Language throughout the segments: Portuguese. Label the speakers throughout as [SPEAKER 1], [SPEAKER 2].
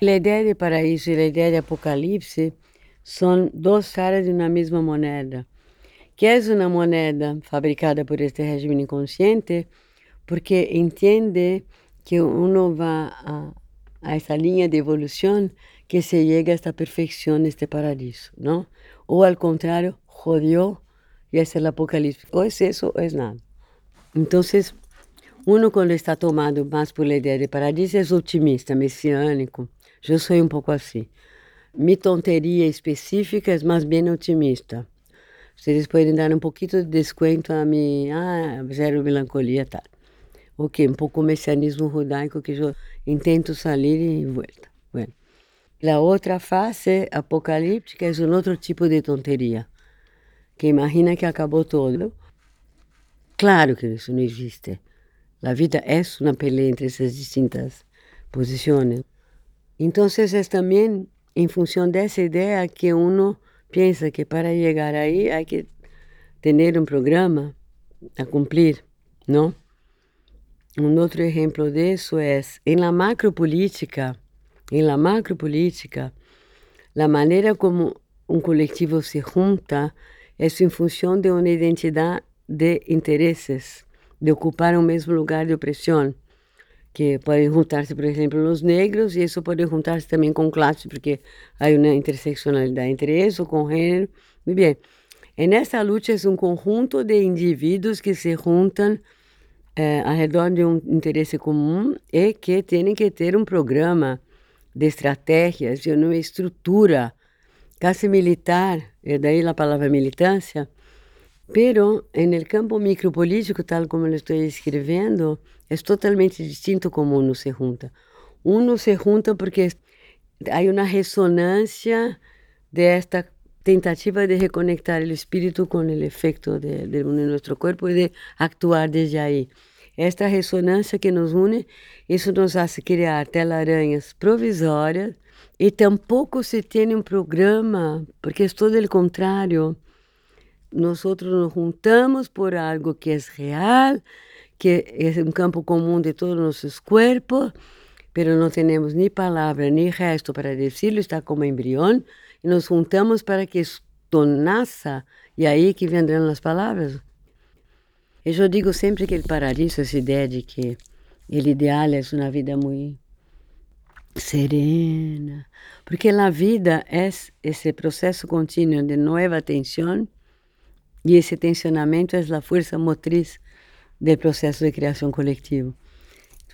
[SPEAKER 1] A ideia de paraíso e a ideia de apocalipse são duas caras de uma mesma moneda, que é uma moneda fabricada por este regime inconsciente, porque entende que uno vai a, a essa linha de evolução que se chega a esta perfeição neste paraíso, não? Ou ao contrário, jodió y es el apocalipsis. O es eso o es nada. Entonces, uno quando está tomado mais por a ideia de paradiso é otimista, messiânico. Eu sou um pouco assim. Mi tonteria específica é mais bem otimista. Vocês podem dar um pouquinho de desconto a mim, ah, zero melancolia, tal. Ok, um pouco messianismo judaico que eu intento sair e volta. Bueno. A outra fase apocalíptica é um outro tipo de tonteria que imagina que acabou todo. Claro que isso não existe. A vida é uma pelea entre essas distintas posições. Então, é também em função dessa ideia que uno pensa que para chegar aí há que ter um programa a cumprir, não? Um outro exemplo disso é em la macropolítica, em la macropolítica, a maneira como um coletivo se junta isso em função de uma identidade de interesses, de ocupar o mesmo lugar de opressão, que podem juntar-se, por exemplo, os negros, e isso pode juntar-se também com classe, porque há uma interseccionalidade entre isso, com gênero. Muito bem. E nessa luta é um conjunto de indivíduos que se juntam eh, ao redor de um interesse comum e que têm que ter um programa de estratégias, de uma estrutura casi militar, e daí a palavra militância, pero en el campo micropolítico, tal como lo estoy escribiendo, es totalmente distinto como uno se junta. Uno se junta porque hay una resonancia de esta tentativa de reconectar el espíritu con el efecto de, de, de nuestro cuerpo y de actuar desde ahí. Esta ressonância que nos une, isso nos hace criar telarañas provisórias e tampouco se tem um programa, porque é todo o contrário. Nós nos juntamos por algo que é real, que é um campo comum de todos os nossos corpos, mas não temos nem palavra nem resto para decirlo, está como embrião, e nos juntamos para que isto nasça, e aí que vendrão as palavras. Eu digo sempre que o paraíso, essa ideia de que o ideal é uma vida muito serena, porque a vida é esse processo contínuo de nova tensão e esse tensionamento é a força motriz do processo de criação coletivo.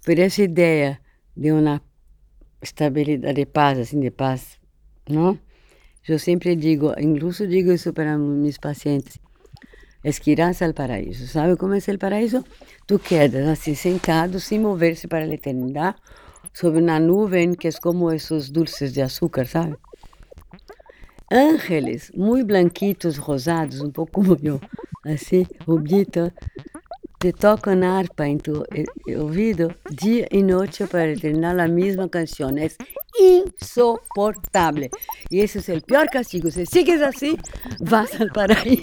[SPEAKER 1] Por essa ideia de uma estabilidade de paz, assim, de paz, não? Eu sempre digo, incluso digo isso para meus pacientes, es que irás al paraíso. ¿Sabe cómo es el paraíso? Tú quedas así sentado sin moverse para la eternidad sobre una nube que es como esos dulces de azúcar, ¿sabe? Ángeles muy blanquitos, rosados, un poco como así, rubitos, te tocan arpa en tu eh, oído día y noche para terminar la misma canción. Es insoportable. Y ese es el peor castigo. Si sigues así, vas al paraíso.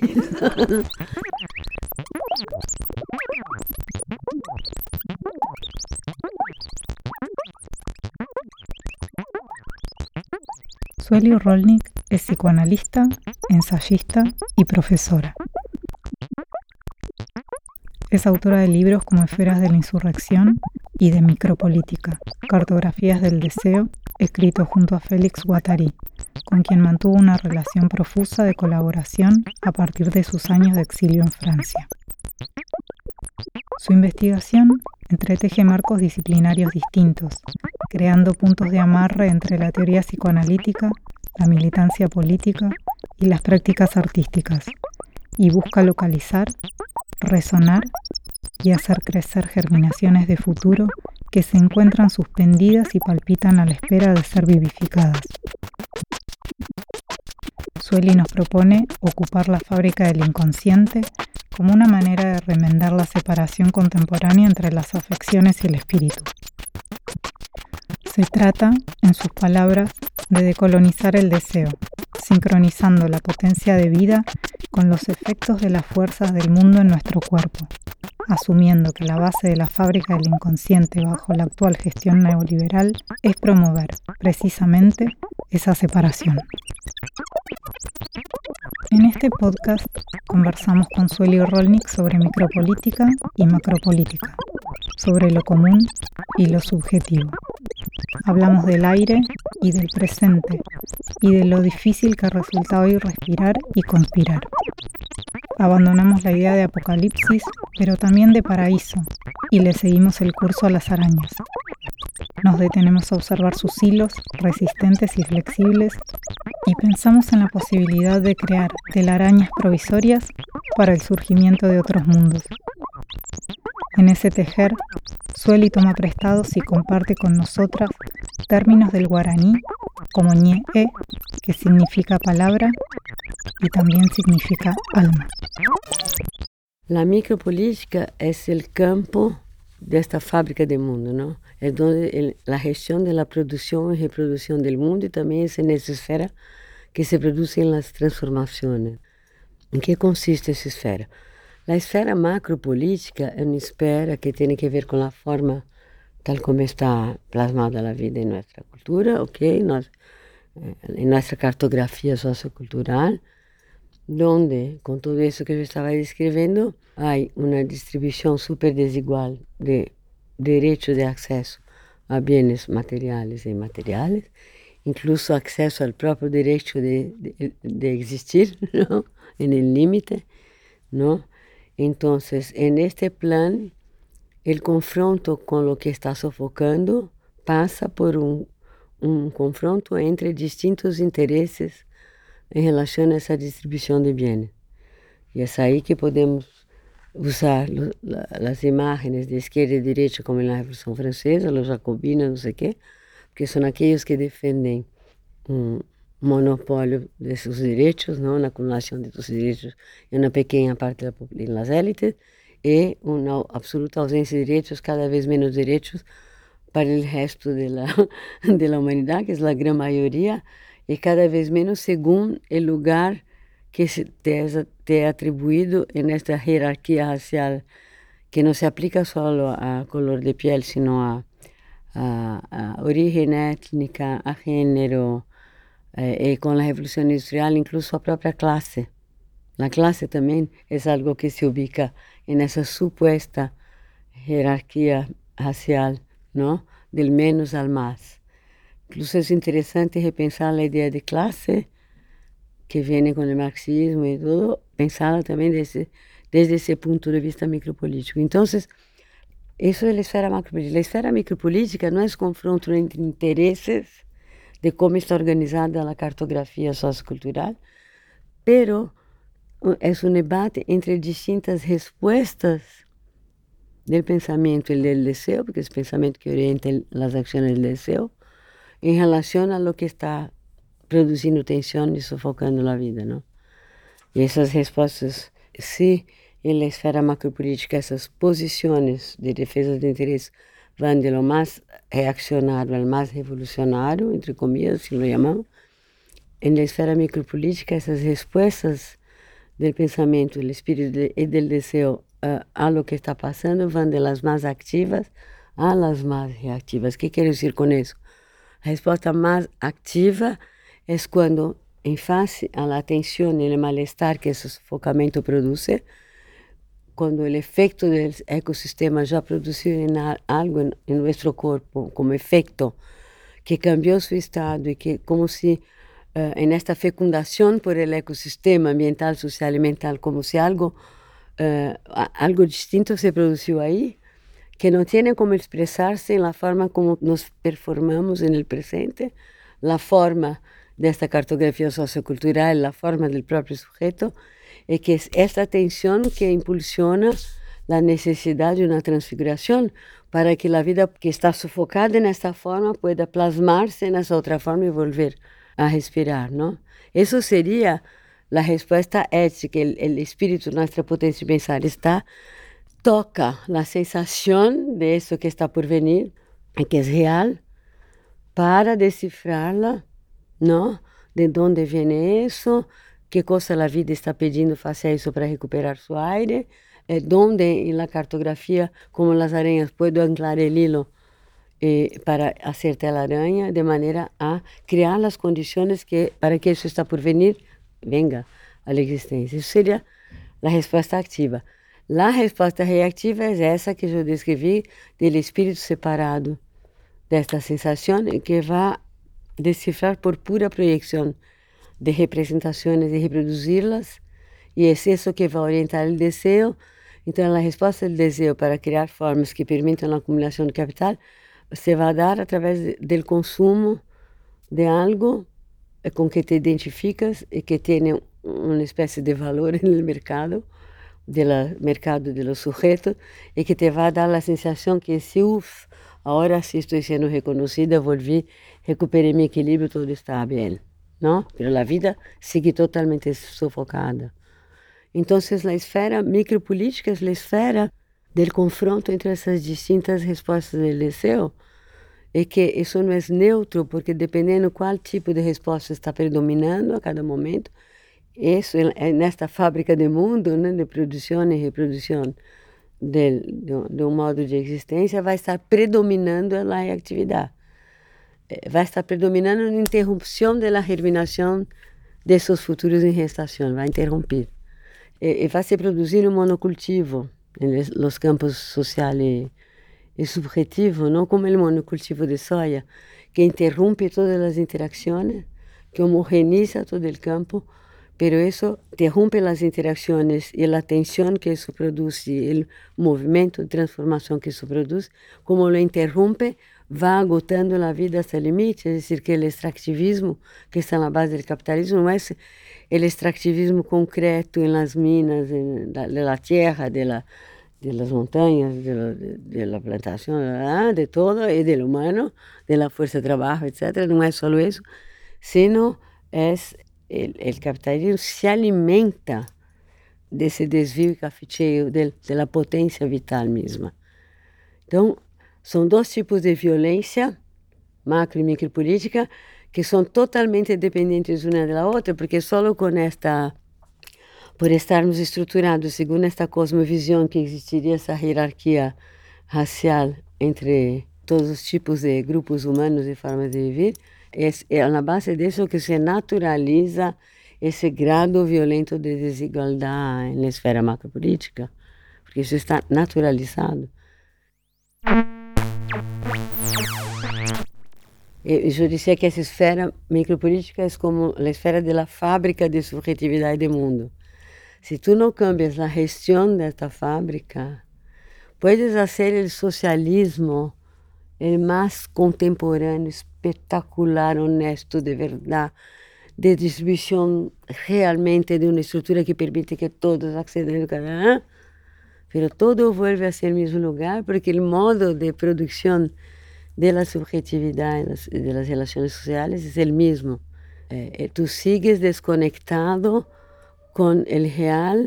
[SPEAKER 2] Sueli Rolnik es psicoanalista, ensayista y profesora. Es autora de libros como Esferas de la Insurrección y de Micropolítica, Cartografías del Deseo, escrito junto a Félix Guattari, con quien mantuvo una relación profusa de colaboración a partir de sus años de exilio en Francia. Su investigación entreteje marcos disciplinarios distintos, creando puntos de amarre entre la teoría psicoanalítica, la militancia política y las prácticas artísticas, y busca localizar, resonar y hacer crecer germinaciones de futuro que se encuentran suspendidas y palpitan a la espera de ser vivificadas. Sueli nos propone ocupar la fábrica del inconsciente como una manera de remendar la separación contemporánea entre las afecciones y el espíritu. Se trata, en sus palabras, de decolonizar el deseo, sincronizando la potencia de vida con los efectos de las fuerzas del mundo en nuestro cuerpo, asumiendo que la base de la fábrica del inconsciente bajo la actual gestión neoliberal es promover precisamente esa separación. En este podcast conversamos con Sueli Rolnik sobre micropolítica y macropolítica, sobre lo común y lo subjetivo. Hablamos del aire y del presente y de lo difícil que resulta hoy respirar y conspirar. Abandonamos la idea de apocalipsis, pero también de paraíso, y le seguimos el curso a las arañas. Nos detenemos a observar sus hilos resistentes y flexibles y pensamos en la posibilidad de crear telarañas provisorias para el surgimiento de otros mundos. En ese tejer, Sueli toma prestados y comparte con nosotras términos del guaraní como ñe, que significa palabra y también significa alma.
[SPEAKER 1] La micropolítica es el campo de esta fábrica del mundo, ¿no? Es donde la gestión de la producción y reproducción del mundo es en esa esfera que se producen las transformaciones. ¿En qué consiste esa esfera? La esfera macropolítica es una esfera que tiene que ver con la forma tal como está plasmada la vida en nuestra cultura, ¿ok? Nos, eh, en nuestra cartografía sociocultural, donde, con todo eso que yo estaba describiendo, hay una distribución súper desigual de derechos de acceso a bienes materiales e imateriales, incluso acceso al propio derecho de, de, de existir, ¿no? en el límite, ¿no? Entonces, en este plan, el confronto con lo que está sofocando pasa por un confronto entre distintos intereses em relação a essa distribuição de bens. E é aí que podemos usar as imagens de esquerda e direita, como na Revolução Francesa, os jacobinos, não sei o quê, porque são aqueles que defendem um monopólio desses direitos, não, na acumulação de direitos em uma pequena parte das élites, e uma absoluta ausência de direitos, cada vez menos direitos para o resto da humanidade, que é a grande maioria, e cada vez menos segundo o lugar que se te, te é atribuído nesta hierarquia racial que não se aplica só a color de piel, sino a, a, a origem étnica, a gênero, eh, e com a Revolução Industrial, incluso a própria classe. A classe também é algo que se ubica nessa suposta hierarquia racial, não? Del menos al más. Incluso es interesante repensar la idea de clase que viene con el marxismo y todo, pensarla también desde, ese punto de vista micropolítico. Entonces, eso es la esfera macropolítica. La esfera micropolítica no es confronto entre intereses de cómo está organizada la cartografía sociocultural, pero es un debate entre distintas respuestas del pensamiento y del deseo, porque es el pensamiento que orienta las acciones del deseo, em relação a lo que está produzindo tensão e sufocando a vida, não? E essas respostas, se em esfera macropolítica essas posições de defesa de interesses vão de lo mais reaccionário ao mais revolucionário, entre comillas, se lo chamamos, em esfera micropolítica essas respostas do pensamento, do espírito e do desejo uh, a lo que está passando vão de las mais ativas a las mais reativas. O que quero dizer com isso? A resposta mais ativa é quando, em face à atenção e ao mal-estar que esse sufocamento produz, quando o efeito do ecossistema já produziu algo em nosso corpo como efeito que cambiou seu estado e que como se uh, esta fecundação por el ecossistema ambiental, social e mental, como se algo uh, algo distinto se produziu aí, que não têm como expressar-se na forma como nos performamos no presente, na forma desta cartografia sociocultural, na forma do próprio sujeito, e que é esta tensão que impulsiona a necessidade de uma transfiguração para que a vida que está sufocada nesta forma pueda plasmar-se nessa outra forma e volver a respirar, não? Isso seria a resposta ética, o espírito, nossa potência de pensar está toca la sensación de eso que está por venir, que es real, para descifrarla, ¿no? De dónde viene eso, qué cosa la vida está pedindo face a eso para recuperar su aire, é donde em la cartografia, como as aranhas, puedo anclar el hilo eh, para hacer telaraña de maneira a criar as condições que para que isso está por venir venga à existência. Isso seria a resposta ativa. A resposta reativa é essa que eu descrevi, do espírito separado desta sensação que vai decifrar por pura projeção de representações e reproduzi-las, e é isso que vai orientar o desejo. Então, a resposta do desejo para criar formas que permitam a acumulação de capital se vai dar através do consumo de algo com que te identificas e que tem uma espécie de valor no mercado del mercado de los sujetos e que te vai dar a sensação que se uf, agora sim estou sendo reconhecida, volvi, recuperei meu equilíbrio, tudo está bem, não? Mas a vida sigue totalmente sufocada. Então, a esfera micropolítica é a esfera do confronto entre essas distintas respostas do desejo e que isso não é neutro, porque dependendo qual tipo de resposta está predominando a cada momento, isso é nesta fábrica de mundo, né, de produção e reprodução de, de, de, um modo de existência, vai estar predominando a atividade. Eh, vai estar predominando a interrupção da germinação de seus futuros em gestação, vai interromper. E, e vai se produzir um monocultivo nos campos social e, e subjetivo, não como o monocultivo de soja, que interrompe todas as interações, que homogeniza todo o campo, pero eso interrumpe las interacciones y la tensión que eso produce, el movimiento de transformación que eso produce, como lo interrumpe, va agotando la vida hasta el límite, es decir, que el extractivismo que está en la base del capitalismo no es el extractivismo concreto en las minas, de la tierra, de, la, de las montañas, de la, de la plantación, de todo, y del humano, de la fuerza de trabajo, etc. No es solo eso, sino es o capitalismo se alimenta desse desvio e cafeteio, da potência vital mesma. Então, são dois tipos de violência, macro e micropolítica, que são totalmente dependentes uma da outra, porque só com esta, por estarmos estruturados segundo esta cosmovisão que existiria essa hierarquia racial entre todos os tipos de grupos humanos e formas de viver, é na base disso que se naturaliza esse grado violento de desigualdade na esfera macropolítica, porque isso está naturalizado. Eu disse que essa esfera micropolítica é como a esfera da fábrica de subjetividade do mundo. Se tu não cambias a gestão desta fábrica, puedes fazer o socialismo o mais contemporâneo, espetacular, honesto, de verdade, de distribuição realmente de uma estrutura que permite que todos accedam cada pero todo vuelve a ser o mesmo lugar porque o modo de produção da subjetividade e das relações sociais é o mesmo. Eh, tu sigues desconectado com o real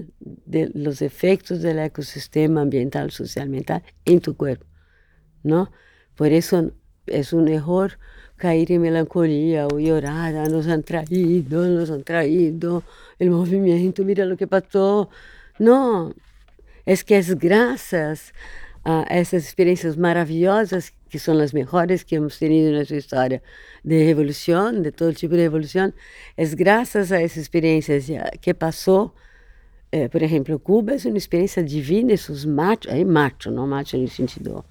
[SPEAKER 1] de los efectos do ecossistema ambiental, social, mental em tu corpo, não? Por isso é um erro cair em melancolia ou llorar, nos han traído, nos han traído, o movimento, mira o que passou. Não, é que é graças a essas experiências maravilhosas, que são as melhores que hemos tenido na sua história de revolução, de todo tipo de revolução, é graças a essas experiências que passou, eh, por exemplo, Cuba é uma experiência divina, esses machos, aí macho, não macho no sentido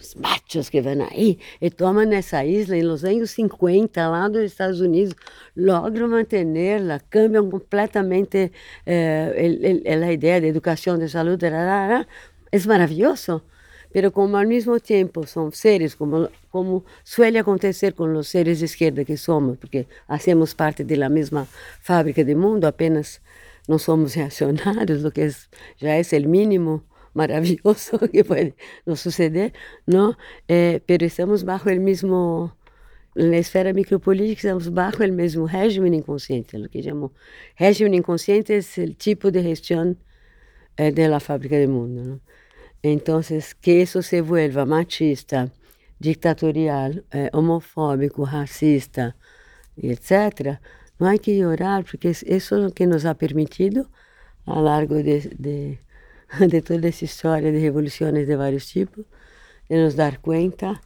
[SPEAKER 1] os machos que vêm aí e tomam nessa isla em los anos 50, lá dos Estados Unidos, logram manter-la, cambiam completamente eh, a ideia de educação, de saúde, é maravilhoso. Pero como ao mesmo tempo são seres, como, como suele acontecer com os seres de esquerda que somos, porque fazemos parte da mesma fábrica de mundo, apenas não somos reacionários, o que já é o mínimo, maravilloso que puede nos suceder, ¿no? Eh, pero estamos bajo el mismo, en la esfera micropolítica, estamos bajo el mismo régimen inconsciente. Lo que llamo régimen inconsciente es el tipo de gestión eh, de la fábrica del mundo, ¿no? Entonces, que eso se vuelva machista, dictatorial, eh, homofóbico, racista, etc., não há que llorar, porque isso é o que nos ha permitido, a largo de, de de toda essa história de revoluções de vários tipos, de nos dar conta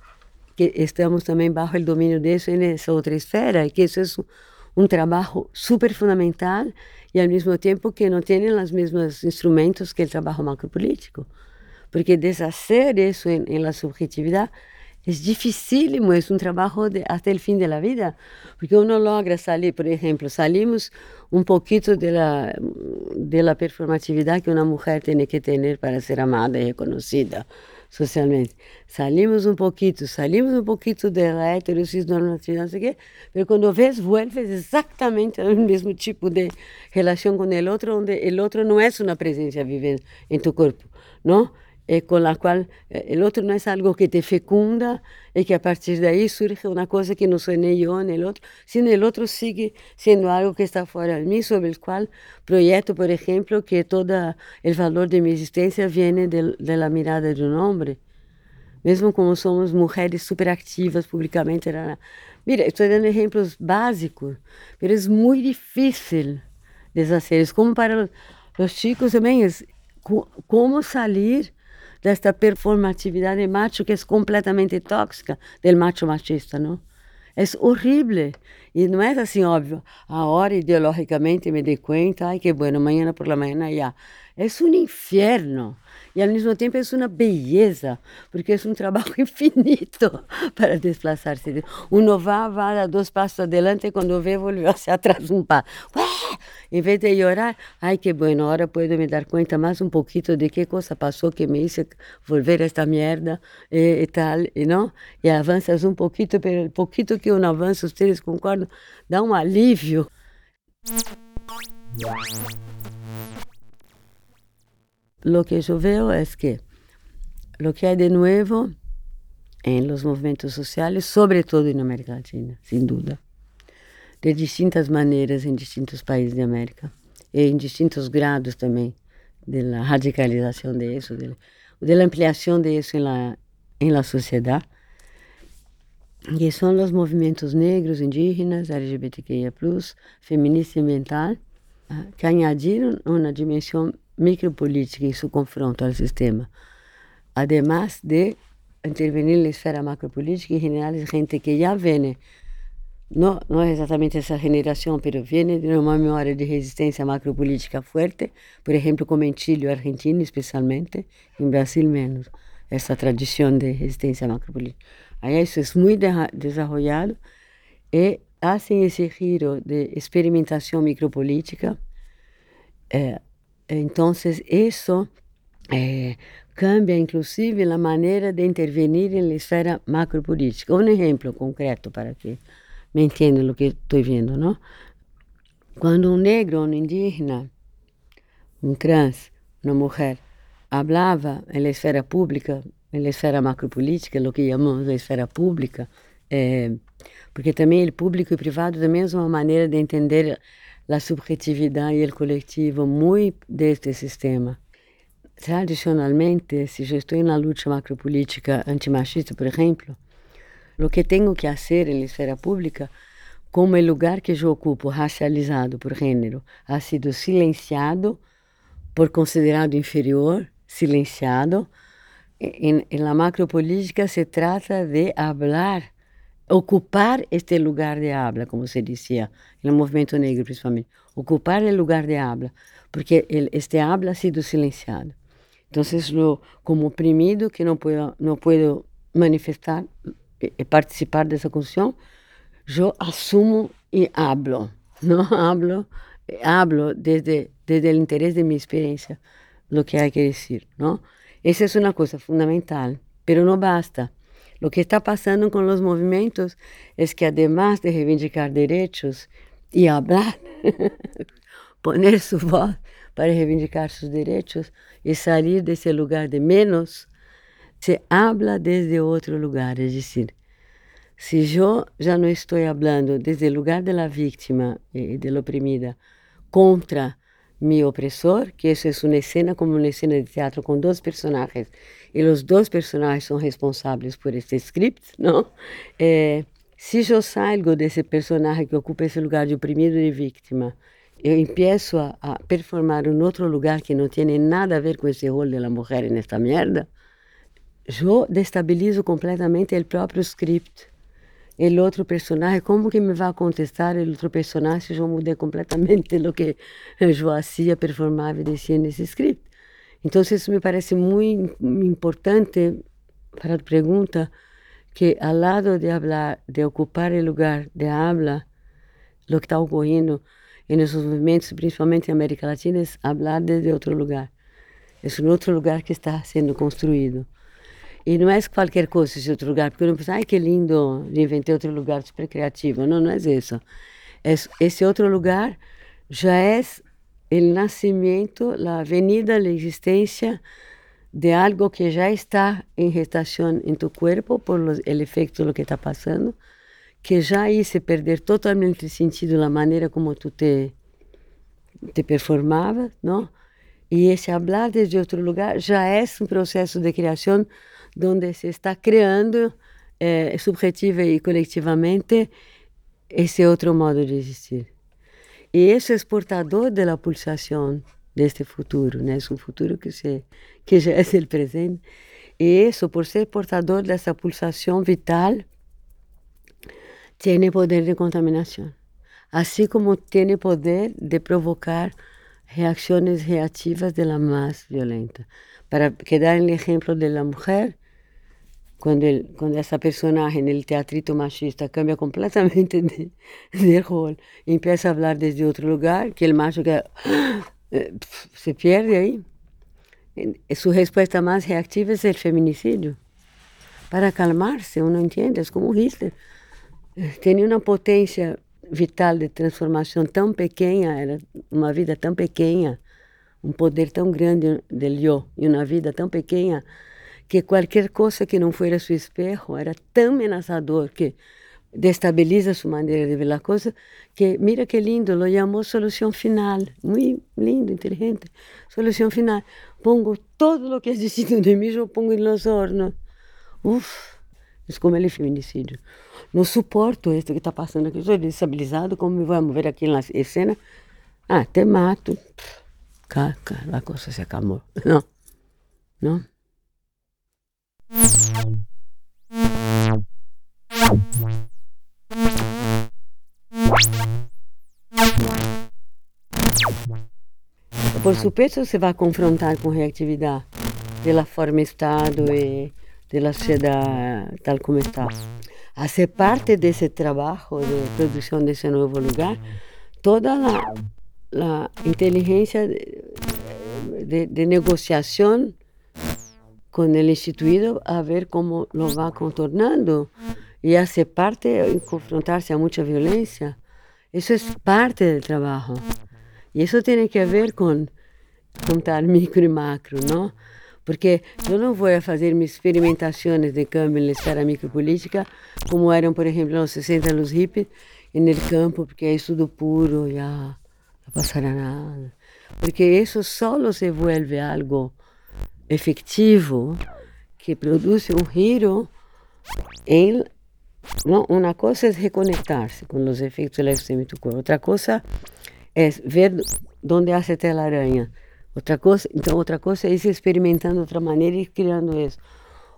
[SPEAKER 1] que estamos também bajo o domínio disso nessa outra esfera e que isso é um trabalho super fundamental e ao mesmo tempo que não tem os mesmos instrumentos que o trabalho macropolítico. Porque deshacer isso em, em la subjetividade é dificílimo, é um trabalho de, até o fim da vida, porque uno logra sair, por exemplo, salimos um pouquinho da da performatividade que uma mulher tem que ter para ser amada e reconhecida socialmente. Salimos um pouquinho, salimos um pouquinho da heterossexualidade, não sei o quê, mas quando vês, vuelves exatamente ao mesmo tipo de relação com o outro, onde o outro não é uma presença vivendo em tu corpo, não? E con la cual eh, el otro no es algo que te fecunda y que a partir de ahí surge una cosa que no soy ni yo ni el otro, sino el otro sigue siendo algo que está fuera de mí, sobre el cual proyecto, por ejemplo, que todo el valor de mi existencia viene de, de la mirada de un hombre. Mesmo como somos mulheres superactivas publicamente. Mira, estou dando exemplos básicos, mas é muito difícil deshacer. Como para os chicos também, é como sair desta performatividade macho que é completamente tóxica do macho machista, não? É horrível. E não é assim óbvio. Agora, ideologicamente, me dei conta, ai, que bueno, amanhã por la manhã, já. É um inferno. E ao mesmo tempo é uma beleza, porque é um trabalho infinito para desplaçar-se. Uno vai, vai a dois passos adelante e quando vê, volveu hacia atrás um passo. Em vez de llorar, ai que bueno, agora puedo me dar conta mais um pouquinho de que coisa passou que me hizo volver a esta merda e, tal, e não? E avanças um pouquinho, pero o pouquinho que um avança, vocês concordam, dá um alívio. Lo que yo veo es que lo que hay de nuevo en los movimientos sociales, sobre todo en América Latina, sin duda, de distintas maneiras em distintos países da América e em distintos grados também da radicalização disso, da ampliação disso em la, em la sociedade, que são os movimentos negros, indígenas, LGBTQIA+, feminista e ambiental, ah, que añadiram uma dimensão micropolítica em seu confronto ao sistema, además de intervenir na esfera macropolítica e generar gente que já vem, não, não é exatamente essa generação, mas vem de uma memória de resistência macropolítica forte, por exemplo, como em Chile, Argentina especialmente, em Brasil menos, essa tradição de resistência macropolítica. Aí isso é muito desenvolvido e fazem esse giro de experimentação micropolítica eh, Entonces, eso eh, cambia inclusive a maneira de intervenir na esfera macropolítica. Um exemplo concreto para que me entendam o que estou vendo, não? Quando um negro, um indígena, um trans, uma mulher, falava na esfera pública, na esfera macropolítica, o que chamamos de esfera pública, eh, porque também o público e o privado também é uma maneira de entender a subjetividade e o coletivo muito deste sistema. Tradicionalmente, se eu estou na luta macropolítica antimachista, por exemplo, o que tenho que fazer na esfera pública, como o lugar que eu ocupo, racializado por gênero, ha sido silenciado por considerado inferior, silenciado, em, em la macropolítica se trata de hablar ocupar este lugar de habla, como se dizia no movimento negro principalmente, ocupar o lugar de habla, porque este habla ha sido silenciado. Então, como oprimido que não puedo, não puedo manifestar e participar dessa construção, eu assumo e hablo, não hablo, hablo desde desde o interesse de minha experiência, o que há que dizer, não? Essa é uma coisa fundamental, mas não basta. Lo que está pasando con los movimientos es que además de reivindicar derechos y hablar, poner su voz para reivindicar sus derechos y salir de ese lugar de menos, se habla desde otro lugar. Es decir, si yo ya no estoy hablando desde el lugar de la víctima y de la oprimida contra mi opresor, que isso é uma cena como uma cena de teatro com dois personagens, e os dois personagens são responsáveis por este script, não? É, se eu saio desse personagem que ocupa esse lugar de oprimido e de vítima eu empiezo a, a performar em outro lugar que não tem nada a ver com esse rol da mulher nesta merda, eu destabilizo completamente o próprio script. O outro personagem, como que me vai contestar o outro personagem se eu mudei completamente o que eu fazia, performava e dizia nesse script? Então, isso me parece muito importante para a pergunta que ao lado de de ocupar o lugar de habla, o que está ocorrendo nesses movimentos, principalmente em América Latina, é falar desde outro lugar. É um outro lugar que está sendo construído. E não é qualquer coisa esse outro lugar, porque não penso, ai que lindo, inventei outro lugar super criativo. Não, não é isso. esse outro lugar já é o nascimento, a avenida, a existência de algo que já está em gestação em tu corpo por o efeito do que está passando, que já se perder totalmente o sentido da maneira como tu te, te performava, não? E esse falar desde outro lugar já é um processo de criação onde se está criando eh, subjetiva e coletivamente esse outro modo de existir. E isso é exportador da pulsação deste futuro, né? É um futuro que se que já é o presente. E isso, por ser portador dessa pulsação vital, tem poder de contaminação, assim como tem poder de provocar reações reativas de la mais violenta. Para quedar no exemplo da mulher, quando, quando essa personagem no teatrito machista cambia completamente de, de rol e começa a falar desde outro lugar, que o macho que se perde aí. Sua resposta mais reativa é o feminicídio. Para acalmar-se, uno entende, é como Hitler. Tinha uma potência vital de transformação tão pequena, era uma vida tão pequena, um poder tão grande del eu e uma vida tão pequena que qualquer coisa que não fosse seu espejo era tão ameaçador que destabiliza sua maneira de ver a coisa, que mira que lindo, lo chamou solução final, muito lindo, inteligente, solução final. Pongo todo o que existido de mim, eu pongo nos hornos. Uf, é como ele é feminicídio. Não suporto isso que está passando aqui, estou destabilizado, como me vou mover aqui na cena? Ah, te mato. Caca, a coisa se acalmou. Não, não. Por supuesto se vai confrontar com reatividade pela forma Estado e da sociedade tal como está. Hace parte desse trabalho de produção desse novo lugar toda a, a inteligência de, de, de negociação com o instituído a ver como lo vai contornando e a ser parte e confrontar-se a muita violência. Isso é parte do trabalho. E isso tem que ver com juntar micro e macro, não? Porque eu não vou fazer minhas experimentações de câmbio na esfera micropolítica como eram, por exemplo, nos 60 os hippies, no campo, porque é estudo puro, já não passará nada. Porque isso só se vuelve algo efetivo que produz um giro em não, uma coisa é reconectar-se com os efeitos eletrocêmicos do corpo, outra coisa é ver onde há telaraña. Outra coisa, então outra coisa é ir experimentando outra maneira e criando isso.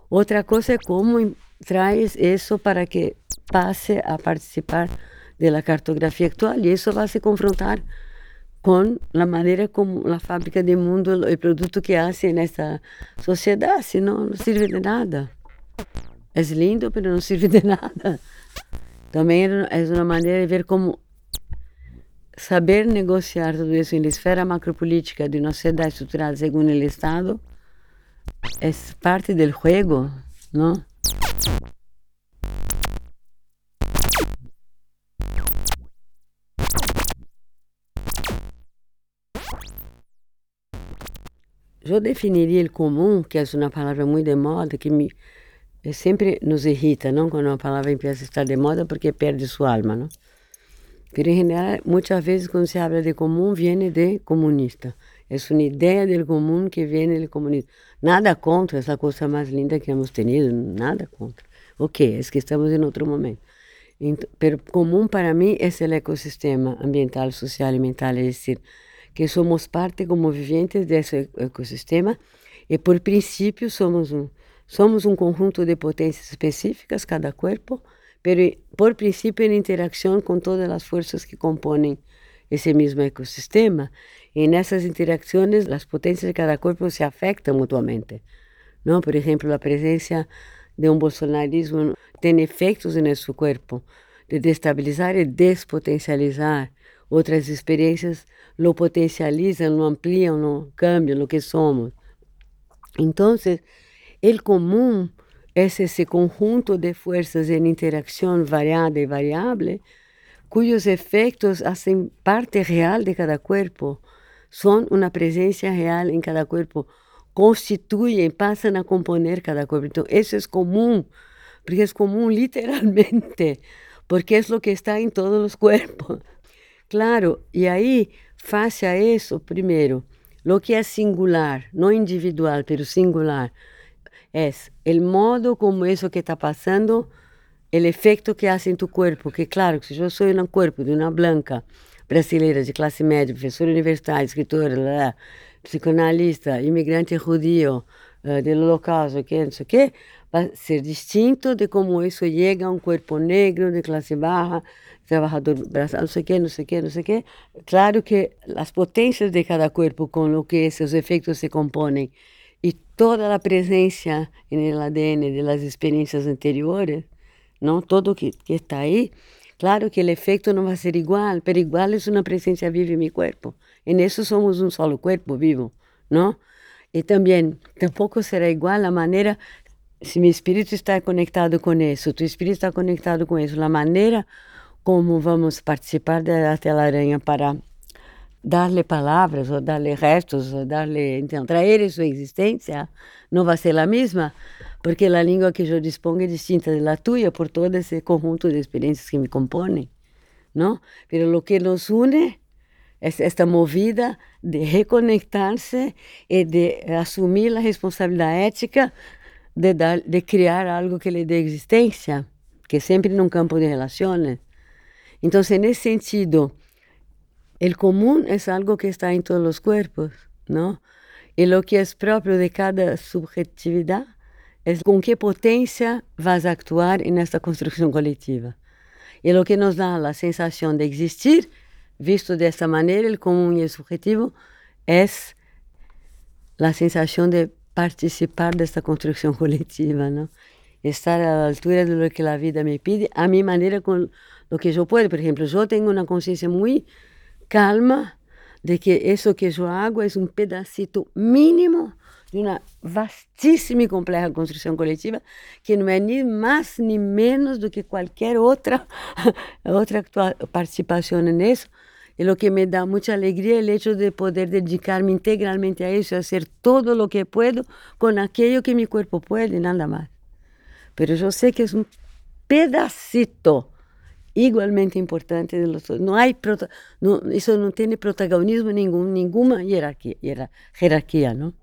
[SPEAKER 1] Outra coisa é como traz isso para que passe a participar da cartografia atual e isso vai se confrontar com a maneira como a fábrica de mundo o produto que hace nessa sociedade, senão não serve de nada. É lindo, mas não serve de nada. Também é uma maneira de ver como saber negociar tudo isso na esfera macropolítica de uma sociedade estruturada segundo o Estado é parte do jogo, não? Eu definiria o comum, que é uma palavra muito de moda, que me, sempre nos irrita, não? Quando uma palavra empieza a estar de moda, porque perde sua alma, não? Pero em geral, muitas vezes quando se habla de comum, vem de comunista. É uma ideia do comum que vem do comunismo. Nada contra essa coisa mais linda que hemos tenido, nada contra. Ok, é que estamos em outro momento. pero comum para mim é o ecossistema ambiental, social e mental, é decir, que somos parte como viventes desse ecossistema e por princípio somos um, somos um conjunto de potências específicas, cada corpo, pero por princípio em interação com todas as forças que compõem esse mesmo ecossistema. E nessas interações, as potências de cada corpo se afetam mutuamente. Não? Por exemplo, a presença de um bolsonarismo tem efeitos nosso corpo de destabilizar e despotencializar outras experiências, lo potencializam, lo ampliam, lo cambiam, lo que somos. Então, o comum é esse conjunto de forças em interação variada e variável, cujos efeitos fazem parte real de cada corpo, são uma presença real em cada corpo, constituem, passam a componer cada corpo. Então, isso é comum, porque é comum literalmente, porque é o que está em todos os corpos. Claro, e aí, face a isso, primeiro, lo que é singular, não individual, pero singular, é o modo como isso que está passando, o efeito que hace em tu corpo. Que claro, se eu sou um corpo de uma branca brasileira de classe média, professora universitária, escritora, lá, psicanalista, imigrante judío, uh, do holocausto, que não sei o quê, vai ser distinto de como isso chega a um corpo negro de braçal, não sei o quê, não sei o quê, não sei o quê. Claro que as potências de cada corpo com o que esses efeitos se compõem e toda a presença no ADN das experiências anteriores, não todo que, que está aí, claro que o efeito não vai ser igual, mas igual é uma presença viva em meu corpo. E nisso somos um solo corpo vivo, não? E também, tampouco será igual a maneira, se meu espírito está conectado com isso, tu espírito está conectado com isso, a maneira como vamos participar da telaraña para darle palavras ou darle restos ou darle então trazer sua existência não vai ser a mesma porque a língua que eu dispongo é distinta da tua por todo esse conjunto de experiências que me compõem não? Pero o que nos une é esta movida de reconectar-se e de assumir a responsabilidade ética de dar de criar algo que lhe dê existência que sempre num campo de relações então, nesse sentido, o comum é algo que está em todos os corpos, não? E o que é próprio de cada subjetividade é com que potência vas actuar nesta construção coletiva. E o que nos dá a sensação de existir, visto dessa maneira, o comum e o subjetivo, é a sensação de participar desta construção coletiva, não? Estar à altura do que a vida me pede, a minha maneira com lo que yo puedo. Por ejemplo, yo tengo una conciencia muy calma de que eso que yo hago es un pedacito mínimo de uma vastíssima e complexa construção coletiva que não é nem mais nem menos do que qualquer outra outra participação nisso. E o que me dá muita alegria é o hecho de poder dedicar-me integralmente a isso, a fazer todo o que puedo com aquilo que meu corpo pode, nada mais. Mas eu sei que é um pedacito igualmente importante de los No hay eso no tiene protagonismo ningún, ninguna jerarquía, jerarquía, ¿no?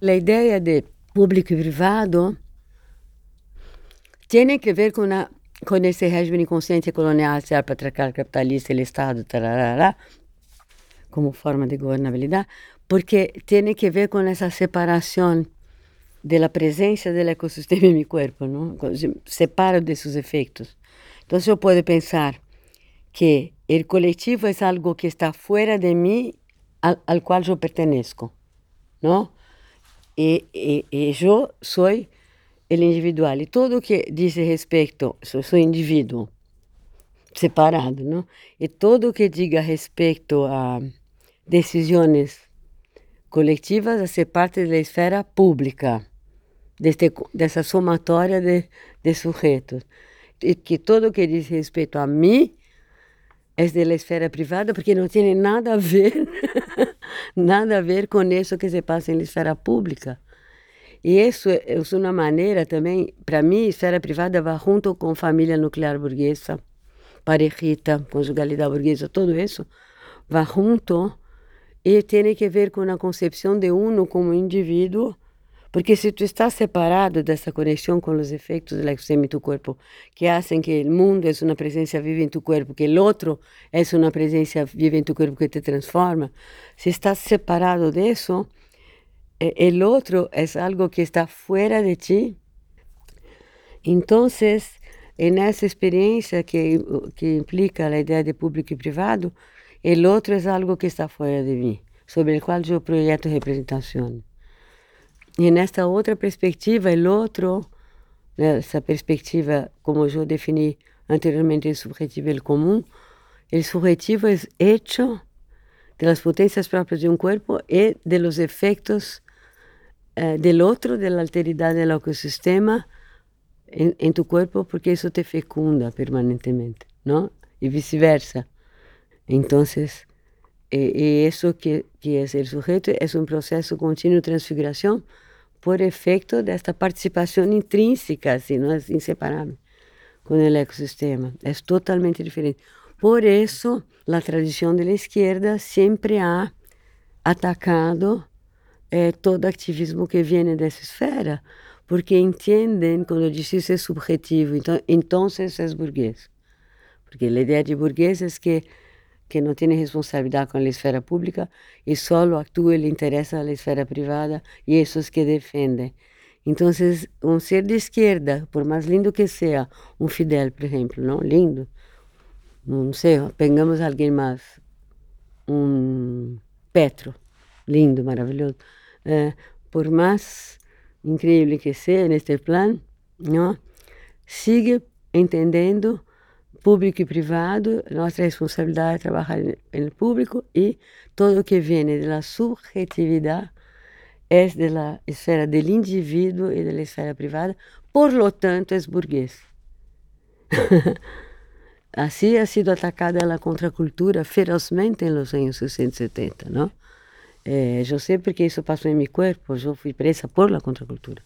[SPEAKER 1] La idea de público y privado tiene que ver con, una, con ese régimen inconsciente colonial, sea patriarcal, capitalista, el Estado, tararara, como forma de gobernabilidade, porque tem que ver com essa separação da presença do ecossistema em meu corpo, não? separo desses efeitos. Então, eu posso pensar que o coletivo é algo que está fora de mim, al qual eu pertenço, não? E, e, e eu sou o individual. E tudo que diz respeito, eu sou indivíduo, separado, não? E tudo que diga respeito a decisões coletivas a ser parte da esfera pública, deste, dessa somatória de, de sujeitos. E que tudo que diz respeito a mim é da esfera privada, porque não tem nada a ver, nada a ver com isso que se passa na esfera pública. E isso é, é uma maneira também, para mim, esfera privada vai junto com família nuclear burguesa, parejita, conjugalidade burguesa, tudo isso vai junto e tem que ver com a concepção de uno como indivíduo, porque se tu estás separado dessa conexão com os efeitos do ecosistema em tu corpo, que fazem que o mundo é uma presença viva em tu corpo, que o outro é uma presença viva em tu corpo que te transforma, se estás separado disso, o outro é algo que está fora de ti. Então, nessa experiência que, que implica a ideia de público e privado, o outro é algo que está fora de mim, sobre o qual eu projeto representação. E nesta outra perspectiva, o outro, essa perspectiva, como eu defini anteriormente, o subjetivo e o comum, o subjetivo é hecho de las potências próprias de um corpo e de los efeitos eh, del otro, de la alteridad del ecosistema en, en, tu cuerpo, porque eso te fecunda permanentemente, ¿no? Y viceversa. Entonces, eh, y eso que, que es el sujeto es un proceso continuo de transfiguración por efecto de esta participación intrínseca, así, no es inseparable con el ecosistema. Es totalmente diferente. Por eso, la tradición de la izquierda siempre ha atacado é, todo ativismo que vem dessa esfera, porque entendem, quando eu disse isso é subjetivo, então, então é burguês. Porque a ideia de burguês é que, que não tem responsabilidade com a esfera pública e só atua e interessa a esfera privada e esses que defendem. Então, um ser de esquerda, por mais lindo que seja, um Fidel, por exemplo, não? lindo, não sei, pegamos alguém mais, um Petro, lindo, maravilhoso eh, por mais incrível que seja neste plano, não, sigue entendendo público e privado, nossa responsabilidade é trabalhar no público e todo que vem da subjetividade é da esfera do indivíduo e da esfera privada, por lo tanto é burguês. assim ha sido atacada a contracultura ferozmente nos anos 60 e 70, não? Yo sé porque eso pasó en mi cuerpo, yo fui presa por la contracultura.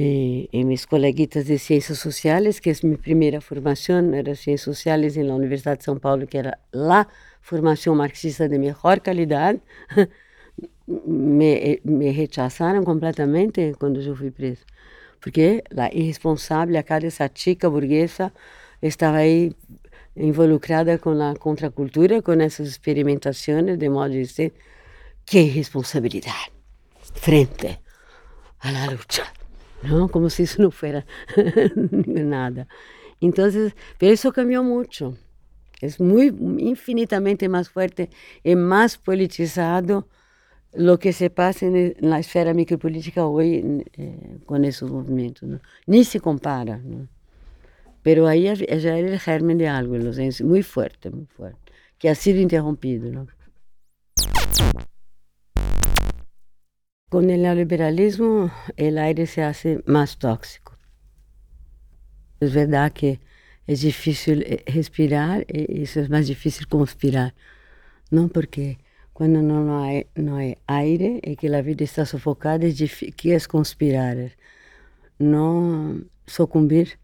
[SPEAKER 1] Y, y, mis coleguitas de Ciencias Sociales, que es mi primera formación, era Ciencias Sociales en la Universidad de São Paulo, que era la formación marxista de mejor calidad, me, me rechazaram completamente quando eu fui presa. Porque a irresponsável, cara essa chica burguesa, estava aí involucrada com a contracultura, com essas experimentações de modo de ser, que responsabilidade frente à luta, não? Como se isso não fosse nada. Então, isso cambiou muito. É muito, infinitamente mais forte e mais politizado o que se passa na esfera micropolítica hoje eh, com esse movimento. Não? Nem se compara. Não? Pero ahí ya era el germen de algo muy fuerte, muy fuerte, que ha sido interrumpido. ¿no? Con el neoliberalismo el aire se hace más tóxico. Es verdad que es difícil eh, respirar y eso es más difícil conspirar, ¿no? Porque cuando no hay, no hay aire y que la vida está sofocada, es difícil, ¿qué es conspirar? No sucumbir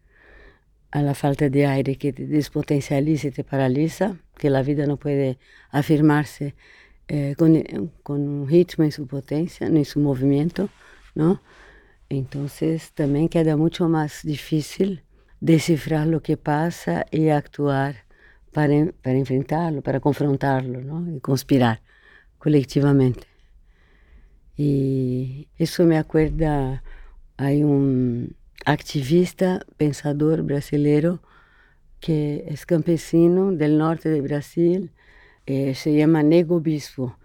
[SPEAKER 1] a la falta de aire que te despotencializa y te paraliza, que la vida no puede afirmarse eh, con, con, un ritmo en su potencia, en su movimiento, ¿no? Entonces también queda mucho más difícil descifrar lo que pasa y actuar para, para enfrentarlo, para confrontarlo, ¿no? Y conspirar colectivamente. Y eso me acuerda, hay un activista, pensador brasileiro que é campesino do norte do Brasil, eh, se chama Nego Bispo.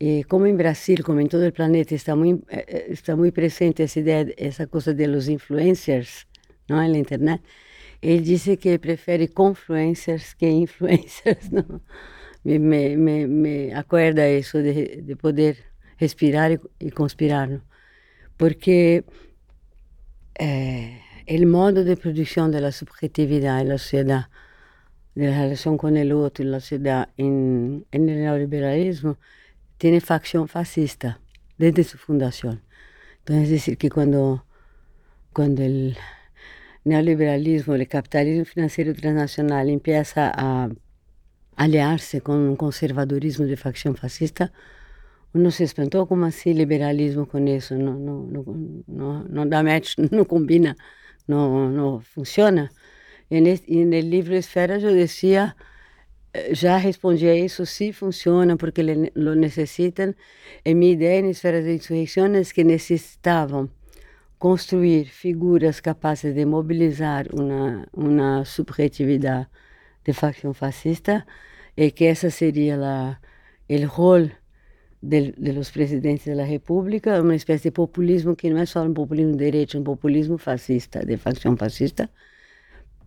[SPEAKER 1] E como em Brasil, como em todo o planeta, está muito eh, eh, está muito presente essa ideia, essa coisa de los influencers, não é, na internet. Ele disse que prefere confluencers que influencers. Não? Me, me, me, me acorda isso de, de poder respirar e, conspirar, não? porque eh, el modo de producción de la subjetividad en la sociedad, de la relación con el otro en la sociedad, en, en el neoliberalismo, tiene facción fascista desde su fundación. Entonces, es decir, que cuando, cuando el neoliberalismo, el capitalismo financiero transnacional empieza a, aliar-se com um conservadorismo de facção fascista, uno se espantou como assim liberalismo com isso, não, não, não, não, não dá match, não combina, não, não funciona. E, no livro Esferas eu dizia, eh, já respondia isso, sim funciona porque lo necessitam. E minha ideia em Esferas de Insurreição é que necessitavam construir figuras capazes de mobilizar uma, uma subjetividade de facção fascista e que essa seria la, el rol de, de los presidentes da República, uma espécie de populismo que não é só um populismo de direita, um populismo fascista, de facção fascista,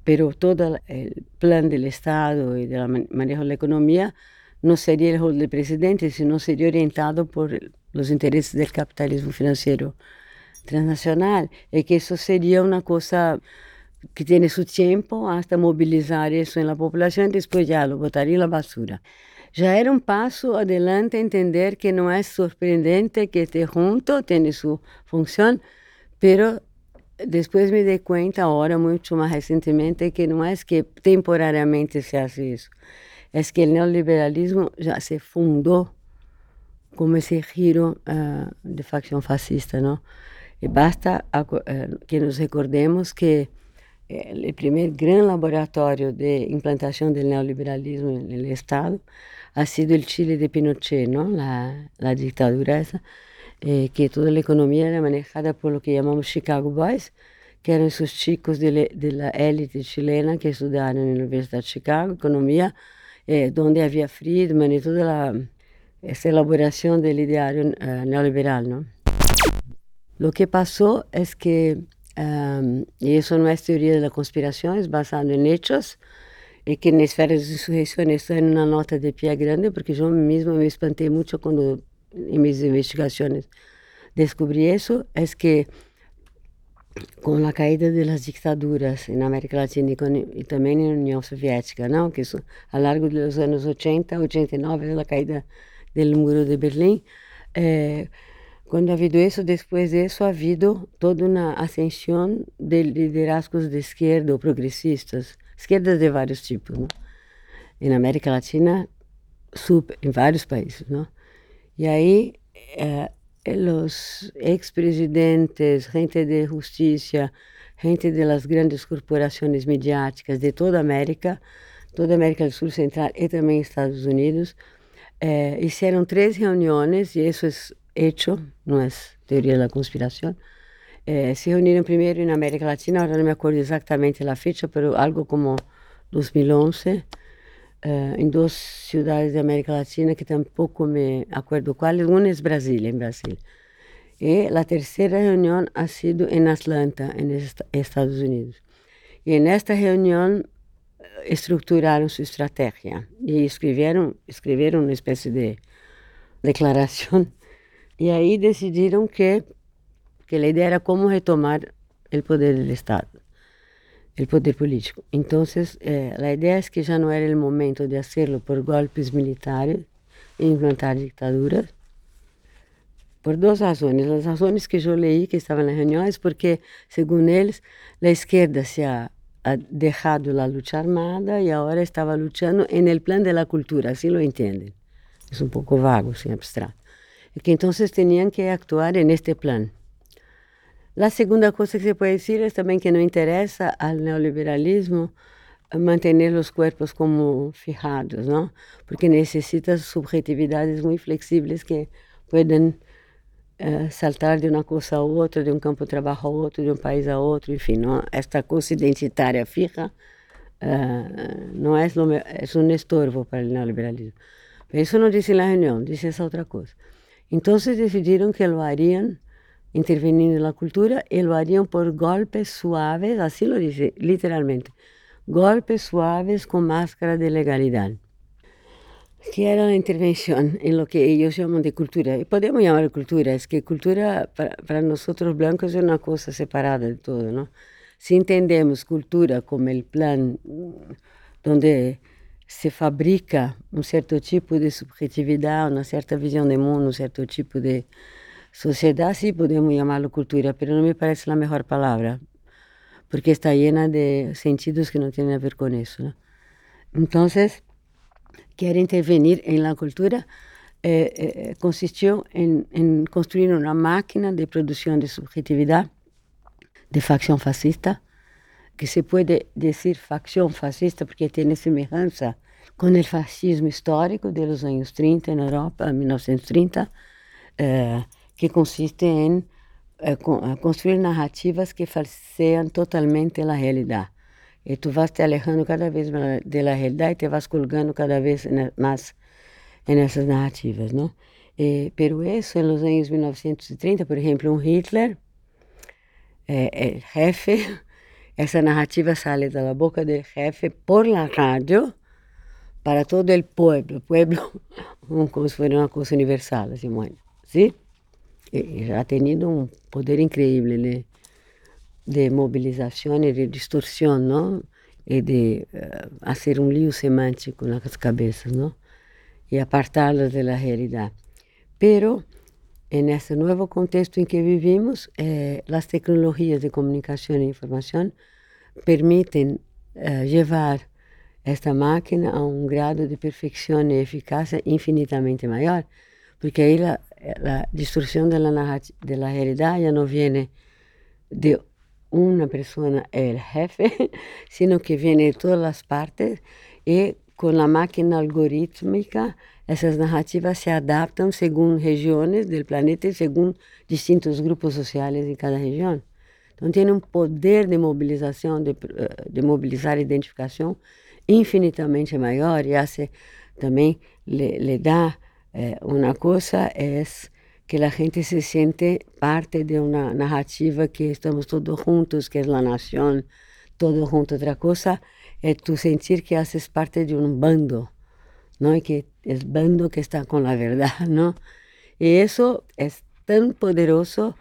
[SPEAKER 1] pero todo el plan del Estado y del manejo de la economía no sería el rol del presidente, sino sería orientado por los intereses del capitalismo financiero transnacional, y que eso sería una cosa que tiene su tiempo hasta movilizar eso en la población y después ya lo botaría en la basura. Já era um passo adelante entender que não é surpreendente que esté junto, tem sua função, pero depois me dei conta agora, muito mais recentemente, que não é que temporariamente se faz isso, é que o neoliberalismo já se fundou como esse giro uh, de facção fascista, não? E basta uh, que nos recordemos que o primeiro grande laboratório de implantação do neoliberalismo no Estado ha sido el Chile de Pinochet, ¿no? La, la dictadura esa, eh, que toda la economía era manejada por lo que llamamos Chicago Boys, que eran esos chicos de, le, de la élite chilena que estudiaron en la Universidad de Chicago, economía, eh, donde había Friedman y toda la, esa elaboración del ideario uh, neoliberal, ¿no? Lo que pasó es que, um, y eso no es teoría de la conspiración, es basado en hechos, e que nas férias de insurreição está em uma nota de pé grande, porque eu mesmo me espantei muito quando em minhas investigações descobri isso, é que com a caída das ditaduras na América Latina e, também na União Soviética, não, que isso, ao longo dos anos 80, 89, a caída do muro de Berlim, eh, quando ha havido isso, depois disso, ha havido toda uma ascensão de liderazgos de esquerda progressistas, esquerdas de vários tipos? E na América Latina, super, em vários países, né? E aí, eh, ex-presidentes, gente de justiça, gente de grandes corporações mediáticas de toda América, toda América do Sul Central e também Estados Unidos, eh, hicieron três reuniões, e isso é hecho, não é teoria da conspiração, eh, se reuniram primeiro na América Latina, agora não me acordo exatamente a fecha, mas algo como 2011, eh, em duas cidades da América Latina que tampouco me acordo quais, uma é Brasília, em Brasília. E a terceira reunião ha sido em Atlanta, em Estados Unidos. E nesta reunião eh, estruturaram sua estratégia e escreveram, escreveram uma espécie de declaração. E aí decidiram que que a ideia era como retomar o poder do Estado, o poder político. Então, eh, ideia é que já não era o momento de fazê-lo por golpes militares e implantar ditaduras, por duas razões. As razões que eu leí, que estavam nas reuniões, porque, segundo eles, a esquerda se ha, ha deixado a luta armada e agora estava lutando no plano da cultura, assim lo entendem. É um pouco vago, assim, abstrato. E que então tinham que actuar neste plano. A segunda coisa que se pode dizer é também que não interessa ao neoliberalismo manter os corpos como fijados, não? Porque necessita subjetividades muito flexíveis que podem uh, saltar de uma coisa a outra, de um campo de trabalho a outro, de um país a outro, enfim, não? esta coisa identitária fija uh, não é, é um estorvo para o neoliberalismo. Isso não disse na reunião, disse essa outra coisa. Então, decidiram que lo hariam intervenindo na cultura e lo harían por golpes suaves, assim lo dice literalmente, golpes suaves com máscara de legalidade. Que era a intervenção em lo que eles chamam de cultura. E podemos chamar de cultura, é que cultura para, para nós blancos é uma coisa separada de todo, não? Se entendemos cultura como o plano onde se fabrica um certo tipo de subjetividade, uma certa visão de mundo, um certo tipo de Sociedad sí podemos llamarlo cultura, pero no me parece la mejor palabra, porque está llena de sentidos que no tienen a ver con eso. Entonces, quer intervenir em la cultura eh, eh, consistiu em, em construir uma máquina de produção de subjetividade de facção fascista, que se pode dizer facção fascista porque tem semelhança com o fascismo histórico dos anos 30 na Europa, 1930, eh, que consiste em eh, construir narrativas que falseiam totalmente a realidade. E tu vas te alejando cada vez da realidade e te vas colgando cada vez mais nessas narrativas, não? E, pero isso, nos anos 1930, por exemplo, um Hitler, é, é, jefe, essa narrativa sai da boca do jefe por la rádio para todo o povo, o povo como se fosse uma coisa universal, assim, bueno, ¿sí? Ha tenido um poder incrível, né? de movilização e de distorção? E de uh, um lío semântico nas cabeças, não? E apartá-las da realidade. Pero, nesse novo contexto em que vivimos, eh, as tecnologias de comunicação e informação permitem eh, esta máquina a um grado de perfeição e eficácia infinitamente maior, porque aí a, a distorção da realidade já não vem de una persona il jefe, sino che viene da tutte le parti e con la macchina algoritmica essas narrativas se adaptam segundo regiões do planeta e segundo distintos grupos sociais em cada região. Então tem um poder de mobilização, de, eh, de mobilizar identificação infinitamente maior e hace, também le dá eh, uma coisa é que a gente se sente parte de uma narrativa que estamos todos juntos, que é a nação, todos juntos. Outra coisa é tu sentir que haces parte de um bando, não? E que é o bando que está com a verdade, não? E isso é tão poderoso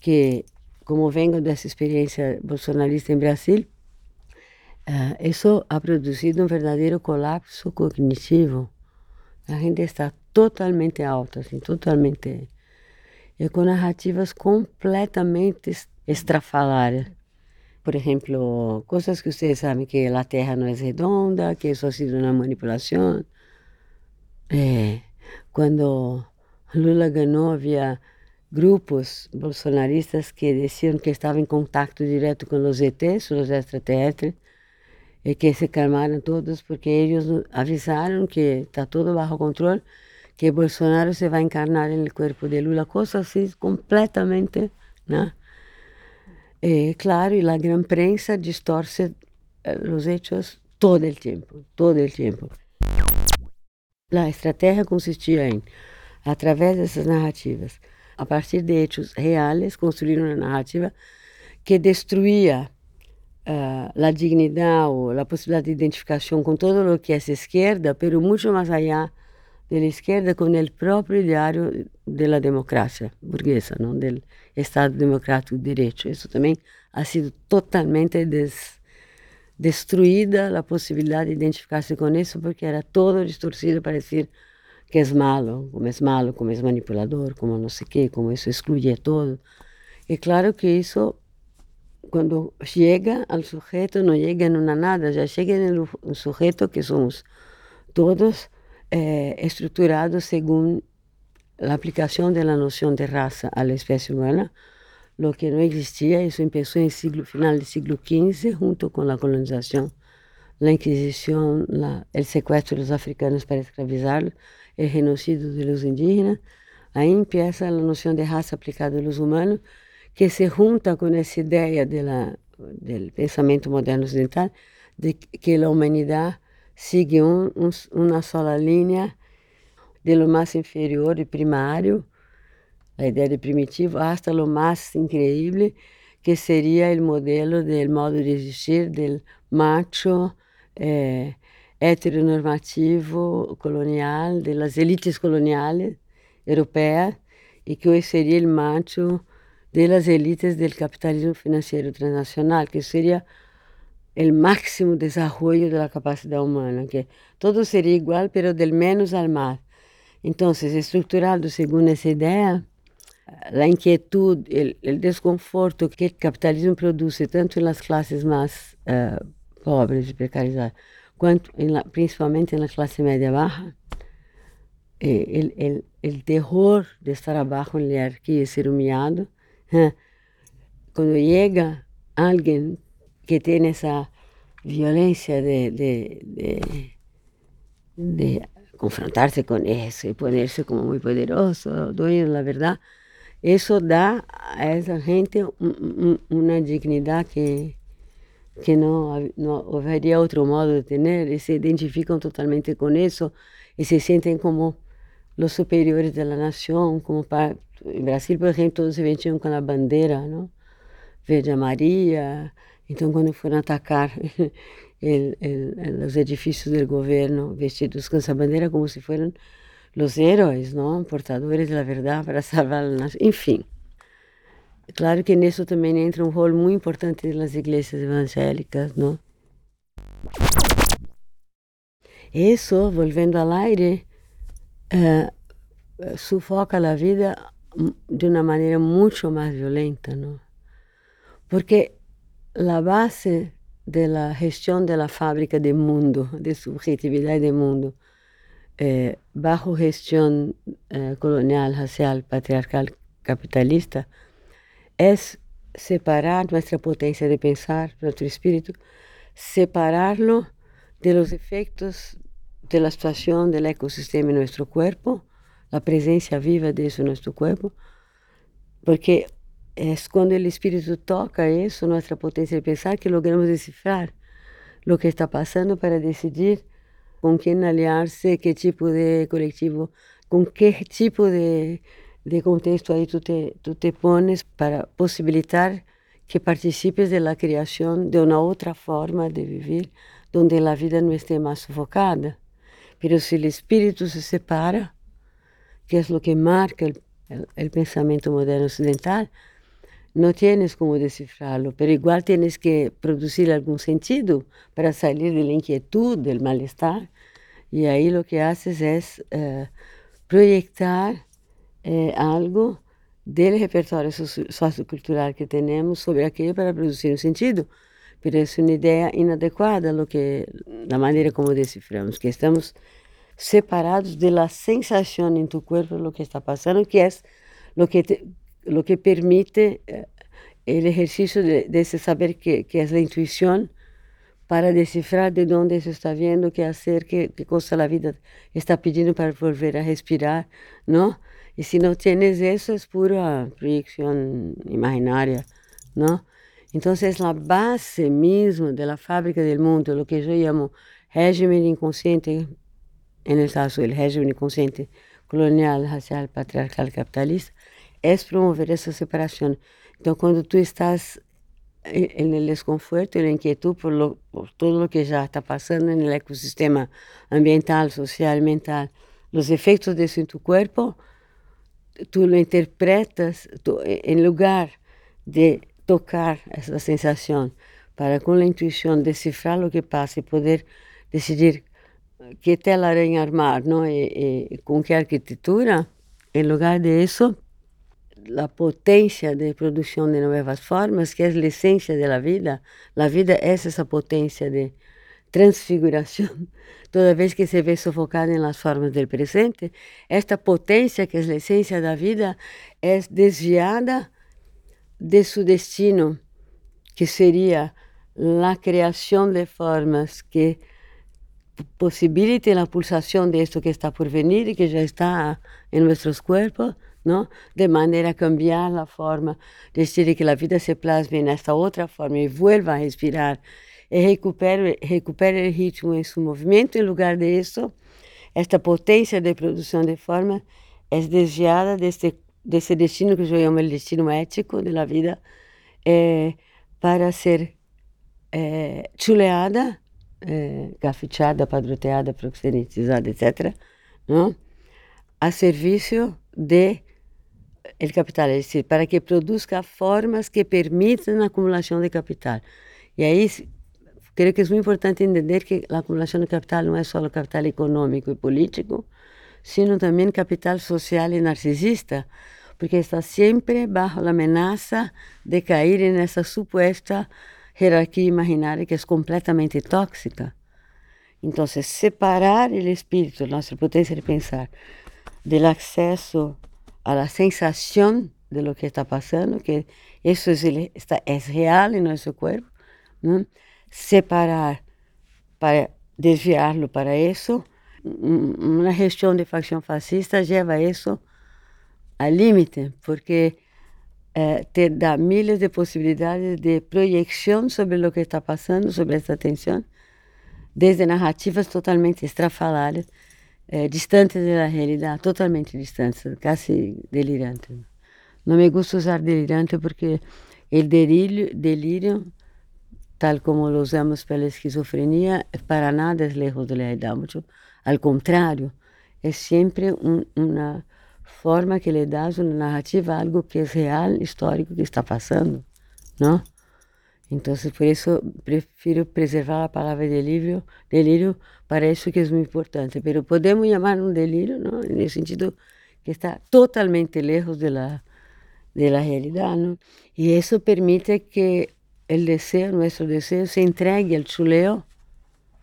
[SPEAKER 1] que, como vengo dessa experiência bolsonarista em Brasil, uh, isso ha produzido um verdadeiro colapso cognitivo. A gente está totalmente alta, assim, totalmente e com narrativas completamente estrafalarias. Por exemplo, coisas que vocês sabem que a Terra não é redonda, que isso ha sido uma manipulação. É, quando Lula ganhou, havia grupos bolsonaristas que diziam que estavam em contato direto com os ETs, os extraterrestres, e que se calmaram todos porque eles avisaram que está tudo bajo controle que Bolsonaro se vai encarnar no corpo de Lula, coisa assim completamente, né? E, claro, e a grande prensa distorce eh, os hechos todo o tempo, todo o tempo. A estratégia consistia em, através dessas narrativas, a partir de hechos reais, construir uma narrativa que destruía uh, a dignidade ou a possibilidade de identificação com todo o que é esquerda, pero muito mais allá della izquierda con il proprio ideario della democrazia burguesa, no? del Estado Democrático de Direito. Isso também ha sido totalmente des, a possibilidade de identificar-se com isso, porque era todo distorcido para dizer que é malo, como é malo, como é manipulador, como não sei o quê, como isso exclui todo. E claro que isso, quando chega ao sujeito, não chega em uma nada, já chega no sujeito que somos todos eh, estruturado según la aplicación de la noción de raza a la especie humana, lo que no existía, eso empezó en el siglo, final del siglo XV, junto con la colonización, la Inquisición, la, el secuestro de los africanos para esclavizarlos, el genocidio de los indígenas. Ahí empieza la noción de raza aplicada a los humanos, que se junta con esa idea de la, del pensamiento moderno occidental de que la humanidad sigue um, um, uma só linha de lo mais inferior e primário, a ideia de primitivo, hasta lo mais increíble, que seria o modelo do modo de existir do macho eh, heteronormativo colonial, das elites coloniais europeias, e que hoje seria o macho das elites do capitalismo financeiro transnacional, que seria el máximo desarrollo de la capacidad humana, que todo sería igual, pero del menos al más. Entonces, estructurado según esa idea, la inquietud, el, el desconforto que el capitalismo produce tanto en las clases más uh, pobres y precarizadas, quanto la, principalmente na classe eh, o terror de estar abaixo na hierarquia e ser humilhado, eh, quando chega alguém que tem essa violência de, de, de, de confrontar-se com isso e poner-se como muito poderoso, dueño da verdade, isso dá a essa gente uma dignidade que que não, não haveria outro modo de ter, e se identificam totalmente com isso e se sentem como os superiores da nação, como para, em Brasil, por exemplo, todos se vestiam com a bandeira, não? verde amarilla. Então, quando foram atacar os edifícios do governo vestidos com essa bandeira, como se fossem os heróis, não? portadores da verdade para salvar a nação. Enfim. Claro que nisso também entra um rol muito importante das igrejas evangélicas, não? Isso, volvendo ao aire, uh, sufoca a vida de uma maneira muito mais violenta, não? Porque a base da gestão da fábrica do mundo, de subjetividade do mundo, eh, bajo gestão eh, colonial, racial, patriarcal, capitalista, é separar nossa potência de pensar, nosso espírito, separarlo de los efeitos de la situación del ecosistema en nuestro cuerpo, la presencia viva de eso en nuestro cuerpo, porque es cuando el espíritu toca eso, nuestra potencia de pensar, que logramos descifrar lo que está pasando para decidir con quién aliarse, qué tipo de colectivo, con qué tipo de de contexto aí tu te, tu te pones para possibilitar que participes de la criação de uma outra forma de viver, onde a vida não esteja mais sufocada. Mas se o espírito se separa, que é o que marca o pensamento moderno ocidental, não tienes como decifrarlo, pero igual tienes que produzir algum sentido para sair da inquietude, do mal-estar. E aí o que haces é uh, projetar é, algo do repertório sociocultural que temos sobre aquilo para produzir um sentido, mas é uma ideia inadequada lo que, da maneira como deciframos, que estamos separados da sensação em tu corpo do que está passando, que é o que, te, lo que permite eh, o exercício de, de esse saber que, que é a intuição para decifrar de onde isso está vindo, que fazer, que, que coisa a vida está pedindo para volver a respirar, não? Y si no tienes eso es pura proyección imaginaria, ¿no? Entonces la base misma de la fábrica del mundo, lo que yo llamo régimen inconsciente, en el caso del régimen inconsciente colonial, racial, patriarcal, capitalista, es promover esa separación. Entonces cuando tú estás en el desconforto y la inquietud por, lo, por todo lo que ya está pasando en el ecosistema ambiental, social, mental, los efectos de eso en tu cuerpo, tu lo interpretas tu, em lugar de tocar essa sensação, para com a intuição decifrar o que passa e poder decidir que tela-aranha armar, não? E, e, com que arquitetura, em lugar de isso, a potência de produção de novas formas, que é a essência da vida, a vida é essa potência de transfiguração, toda vez que se vê sufocada nas formas do presente, esta potência que é a essência da vida é desviada de seu destino, que seria a criação de formas que possibilitem a pulsação de esto que está por venir e que já está em nossos corpos, não? de maneira a cambiar a forma, de que a vida se plasme nesta outra forma e vuelva a respirar e recupere, recupere o ritmo em seu movimento. Em lugar disso, esta potência de produção de forma é desviada desse, desse destino que eu chamo de destino ético da vida eh, para ser eh, chuleada, eh, gafiteada, padroteada, proxenetizada, etc., não? a serviço de el capital, é decir, para que produza formas que permitam a acumulação de capital. E aí Creio que é muito importante entender que a acumulação de capital não é só capital econômico e político, sino também capital social e narcisista, porque está sempre bajo a ameaça de cair nessa suposta hierarquia imaginária que é completamente tóxica. Então, separar o espírito, nossa potência de pensar, do acesso à sensação de lo que está passando, que isso é real em nosso corpo, não? separar para desviá-lo para isso. Uma gestão de facção fascista leva isso ao limite, porque eh, te dá milhas de possibilidades de projeção sobre o que está passando, sobre essa tensão, desde narrativas totalmente estrafaladas, eh, distantes da realidade, totalmente distantes, quase delirantes. Não me gusta usar delirante porque o delírio, delírio tal como lo usamos para a esquizofrenia, para nada é lejos da realidade. Muito, ao contrário, é sempre um, uma forma que lhe dá uma narrativa, algo que é real, histórico, que está passando, não? Então, por isso, prefiro preservar a palavra delírio, delírio para isso que é muito importante. Mas podemos chamar um delírio, não? no sentido que está totalmente lejos de la realidade. ¿no? E isso permite que o desejo, nosso desejo, se entregue ao chuleo,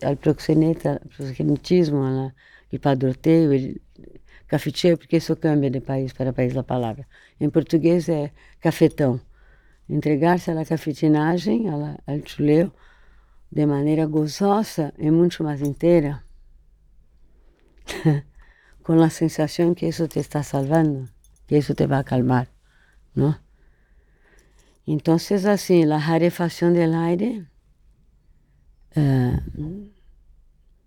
[SPEAKER 1] ao proxeneta, al proxenetismo, al padroteio, cafeteiro, porque isso cambia de país para país a palavra. Em português é cafetão. Entregar-se à cafetinagem, ao chuleo, de maneira gozosa e muito mais inteira, com a sensação que isso te está salvando, que isso te vai acalmar, não? Então, assim, a rarefação do aire uh,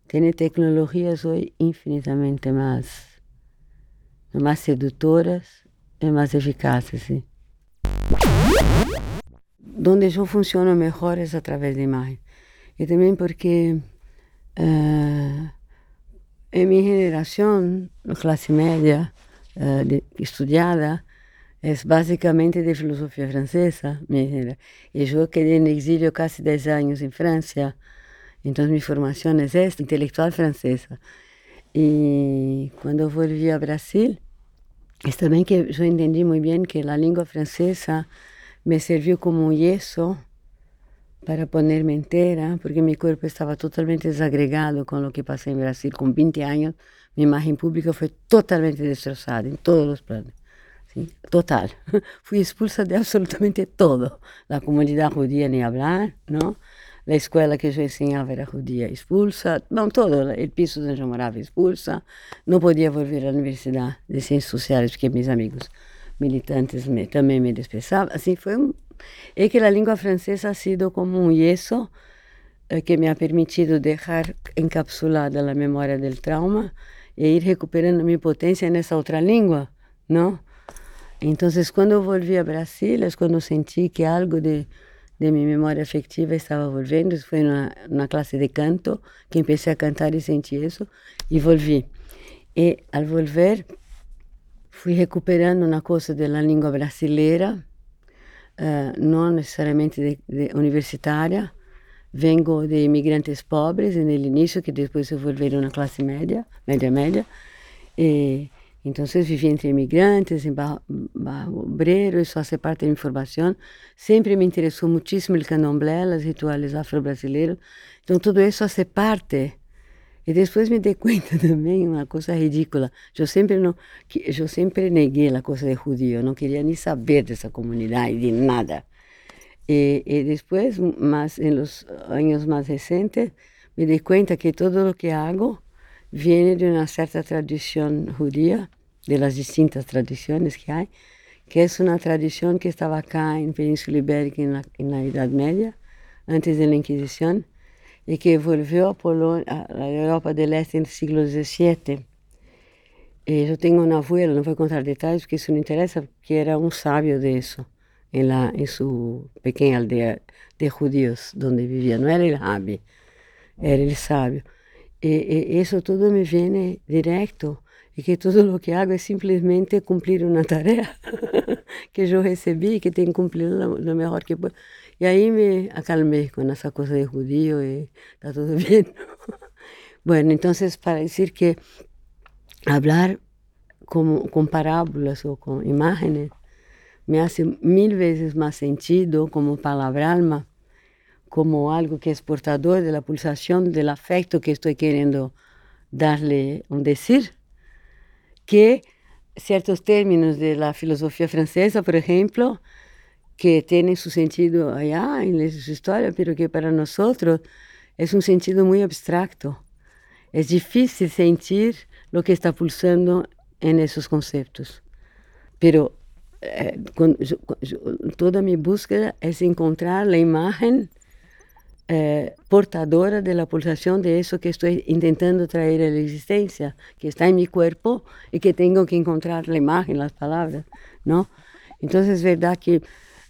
[SPEAKER 1] tem tecnologias hoje infinitamente mais mais sedutoras e mais eficazes. Sim. Onde eu funciono melhor é através da imagem. E também porque uh, em minha geração, classe média, uh, de, estudada, é basicamente de filosofia francesa. Minha, e eu quedei em exílio quase 10 anos em França, então minha formação é esta, intelectual francesa. E quando eu volvi ao Brasil, é também que eu entendi muito bem que a língua francesa me serviu como um yeso para ponerme inteira, porque meu corpo estava totalmente desagregado com o que passei em Brasil. Com 20 anos, minha imagem pública foi totalmente destroçada em todos os planos. Sim, total. Fui expulsa de absolutamente todo. A comunidade judia nem falar, não? A escola que eu ensinava era judia expulsa, não todo, o piso onde eu morava expulsa, não podia voltar à universidade de ciências sociais porque meus amigos militantes me, também me despeçavam. Assim, foi. É que a língua francesa ha sido como um yeso eh, que me ha permitido deixar encapsulada a memória do trauma e ir recuperando minha potência nessa outra língua, não? Então, quando eu volvi a Brasil, é quando senti que algo de de minha memória afetiva estava volvendo. Foi na, classe de canto que comecei a cantar e senti isso e volvi. E ao volver, fui recuperando uma coisa da língua brasileira, uh, não necessariamente de, de universitária. Vengo de imigrantes pobres no início, que depois se volveram na classe média, média-média. E então, vivi entre imigrantes, em barro obreiro, isso faz parte da minha formação. Sempre me interessou muitíssimo o candomblé, os rituais afro-brasileiros. Então, tudo isso faz parte. E depois me dei conta também uma coisa ridícula. Eu sempre não, eu sempre neguei a coisa de judeu. Eu não queria nem saber dessa comunidade, de nada. E, e depois, mas em los anos mais recentes, me dei conta que tudo o que hago viene de una cierta tradición judía, de las distintas tradiciones que hay, que es una tradición que estaba acá en Península Ibérica en la, en la Edad Media, antes de la Inquisición, y que volvió a, Polonia, a Europa del Este en el siglo XVII. Y yo tengo un abuelo, no voy a contar detalles porque eso no interesa, que era un sabio de eso, en, la, en su pequeña aldea de judíos donde vivía. No era el Rabi, era el sabio. E, e isso tudo me vem direto e que tudo o que hago é simplesmente cumprir uma tarefa que eu recebi que tenho que cumprir o melhor que posso. E aí me acalmei com essa coisa de judío e está tudo bem. bueno, então para dizer que falar com, com parábolas ou com imagens me hace mil vezes mais sentido como palavra alma como algo que es portador de la pulsación del afecto que estoy queriendo darle un decir, que ciertos términos de la filosofía francesa, por ejemplo, que tienen su sentido allá en su historia, pero que para nosotros es un sentido muy abstracto. Es difícil sentir lo que está pulsando en esos conceptos. Pero eh, con, yo, yo, toda mi búsqueda es encontrar la imagen eh, portadora de la de eso que estoy intentando traer a la existencia, que está en mi cuerpo y que tengo que encontrar la imagen, las palabras, ¿no? Entonces es verdad que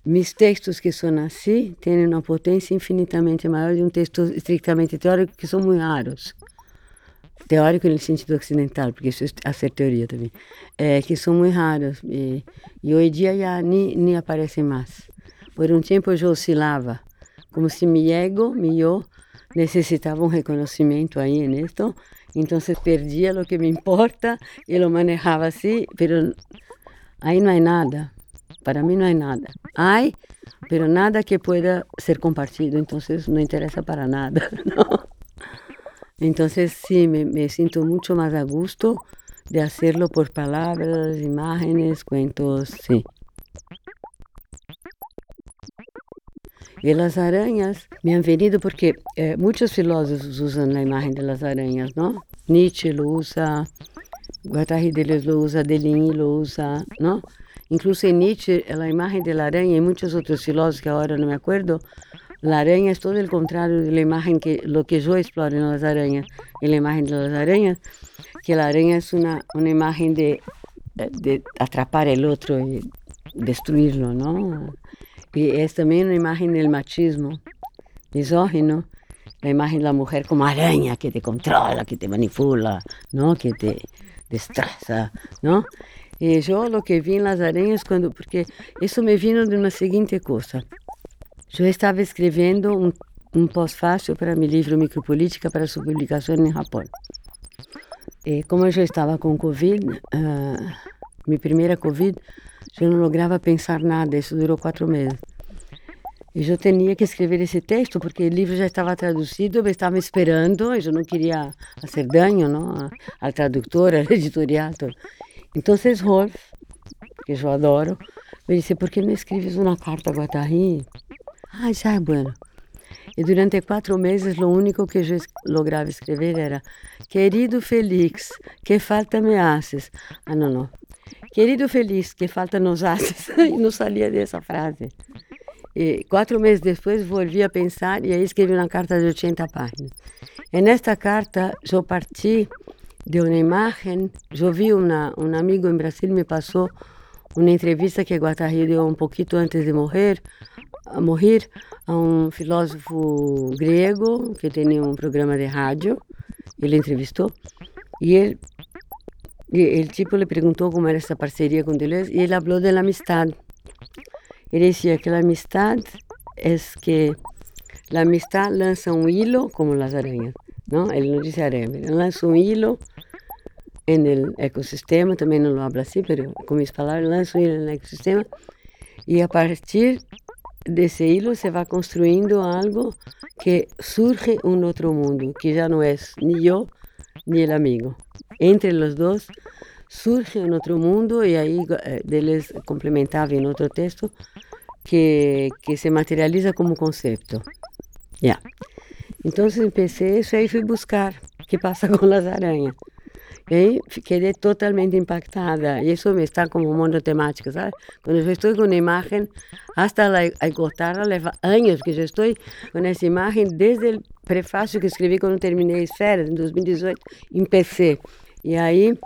[SPEAKER 1] mis textos que son así tienen una potencia infinitamente mayor de un texto estrictamente teórico que son muy raros. Teórico el sentido occidental, porque eso es hacer teoría también, eh, que son muy raros y, y, hoy día ya ni, ni aparecen. Por un tiempo yo oscilaba como si mi ego, mi yo, necesitaba un reconocimiento ahí en esto. Entonces perdía que me importa y lo manejaba así, pero ahí no hay nada. Para mí no hay nada. Hay, pero nada que pueda ser compartido, entonces no interesa para nada. ¿no? Entonces sí, me, me mucho más a gusto de hacerlo por palabras, imágenes, cuentos, sí. E as aranhas me han venido porque eh, muitos filósofos usam a imagem das aranhas, não? Nietzsche lo usa, Guattari Deleuze lo usa, Deligny lo usa, não? Incluso em Nietzsche, a imagem da aranha e muitos outros filósofos que agora não me acordo, a aranha é todo o contrário da imagem que lo que eu exploro nas aranhas, a imagem das aranhas, que a aranha é uma, uma imagem de, de atrapar outro e destruí-lo, não? Y es también una imagen del machismo misógino, la imagen de la mujer como araña que te controla, que te manipula, ¿no? que te destroza. ¿no? Y yo lo que vi en las arañas, cuando, porque eso me vino de una siguiente cosa. Yo estaba escribiendo un, un postfácil para mi libro Micropolítica para su publicación en Japón. Y como yo estaba con COVID, uh, mi primera COVID, eu não lograva pensar nada, isso durou quatro meses. E eu tinha que escrever esse texto porque o livro já estava traduzido, eu estava esperando, eu não queria fazer dano não, ao tradutor, ao editorial. Todo. Então, Rolf, que eu adoro, me disse: Por que não escreves uma carta a Guattari? Ah, já é bueno. E durante quatro meses, o único que eu lograva escrever era: Querido Felix, que falta me haces? Ah, não, não. Querido feliz, que falta nos haces. e não saía dessa frase. E quatro meses depois volvi a pensar e aí escrevi uma carta de 80 páginas. E nesta carta eu parti de uma imagem, eu vi uma, um amigo em Brasil me passou uma entrevista que Guattari deu um pouquinho antes de morrer, a morrer, a um filósofo grego que tinha um programa de rádio, ele entrevistou, e ele el tipo le preguntó cómo era esta parcería con Deleuze y él habló de la amistad. Él decía que la amistad es que la amistad lanza un hilo como las arañas, ¿no? Él no dice araña, lanza un hilo en el ecosistema, también no lo habla así, pero con mis palabras, lanza un hilo en el ecosistema y a partir de ese hilo se va construyendo algo que surge un otro mundo, que ya no es ni yo ni el amigo. Entre los dos surge un otro mundo y ahí eh, les complementaba en otro texto que, que se materializa como concepto. Ya. Entonces empecé eso y fui buscar qué pasa con las arañas. Y ahí quedé totalmente impactada. Y eso me está como monotemático, ¿sabes? Cuando yo estoy con una imagen, hasta la agotarla, lleva años que yo estoy con esa imagen desde el prefacio que escribí cuando terminé Esferas, en 2018, empecé. E aí,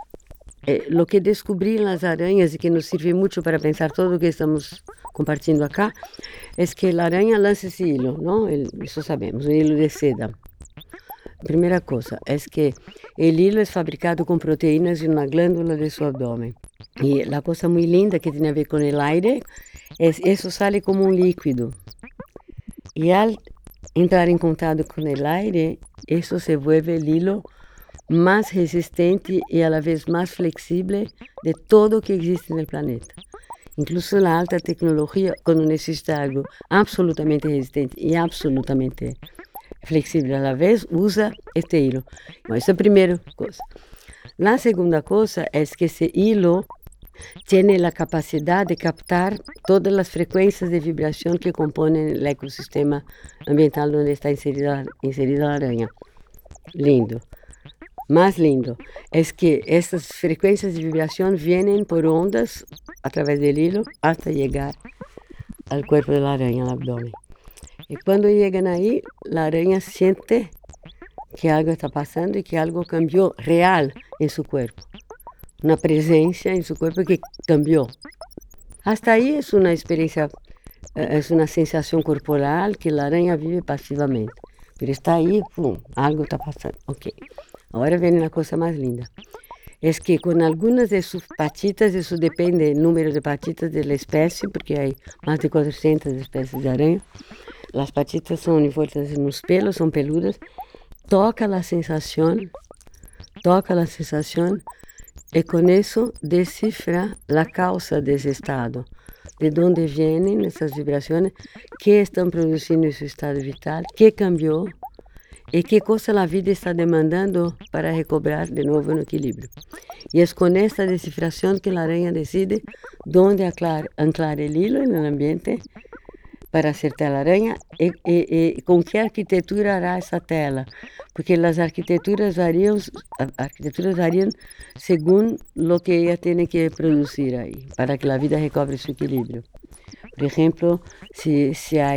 [SPEAKER 1] eh, o que descobri nas aranhas e que nos serve muito para pensar tudo o que estamos compartilhando acá, é que a aranha lança esse hilo, não? Isso sabemos, um hilo de seda. Primeira coisa é que o hilo é fabricado com proteínas em uma glândula de seu abdômen. E a coisa muito linda que tem a ver com o aire é isso sai como um líquido. E ao entrar em contato com o aire, isso se vuelve el hilo más resistente y a la vez más flexible de todo que existe en el planeta. Incluso la alta tecnología, cuando necesita algo absolutamente resistente y absolutamente flexible a la vez, usa este hilo. Bueno, esa es la primera cosa. La segunda cosa es que ese hilo tiene la capacidad de captar todas las frecuencias de vibración que componen el ecosistema ambiental donde está inserida, inserida la araña. Lindo. Más lindo es que estas frecuencias de vibración vienen por ondas a través del hilo hasta llegar al cuerpo de la araña, al abdomen. Y cuando llegan ahí, la araña siente que algo está pasando y que algo cambió real en su cuerpo. Una presencia en su cuerpo que cambió. Hasta ahí es una experiencia, eh, es una sensación corporal que la araña vive pasivamente. Pero está ahí, pum, algo está pasando. Ok. Ahora viene la cosa más linda. Es que con algunas de sus patitas, eso depende del número de patitas de la especie, porque hay más de 400 especies de araña. Las patitas envueltas en los pelos, son peludas. Toca la sensación, toca la sensación y con eso descifra la causa de ese estado, de dónde vienen esas vibraciones, qué están produciendo en su estado vital, qué cambió y qué cosa la vida está demandando para recobrar de nuevo el equilibrio. Y es con esta descifración que la araña decide dónde anclar, anclar el hilo el ambiente para hacer telaraña e, e, e, com que arquitetura hará essa tela, porque as arquiteturas variam, arquiteturas variam segundo o que ela tem que produzir aí, para que a vida recobre seu equilíbrio. Por exemplo, se, se há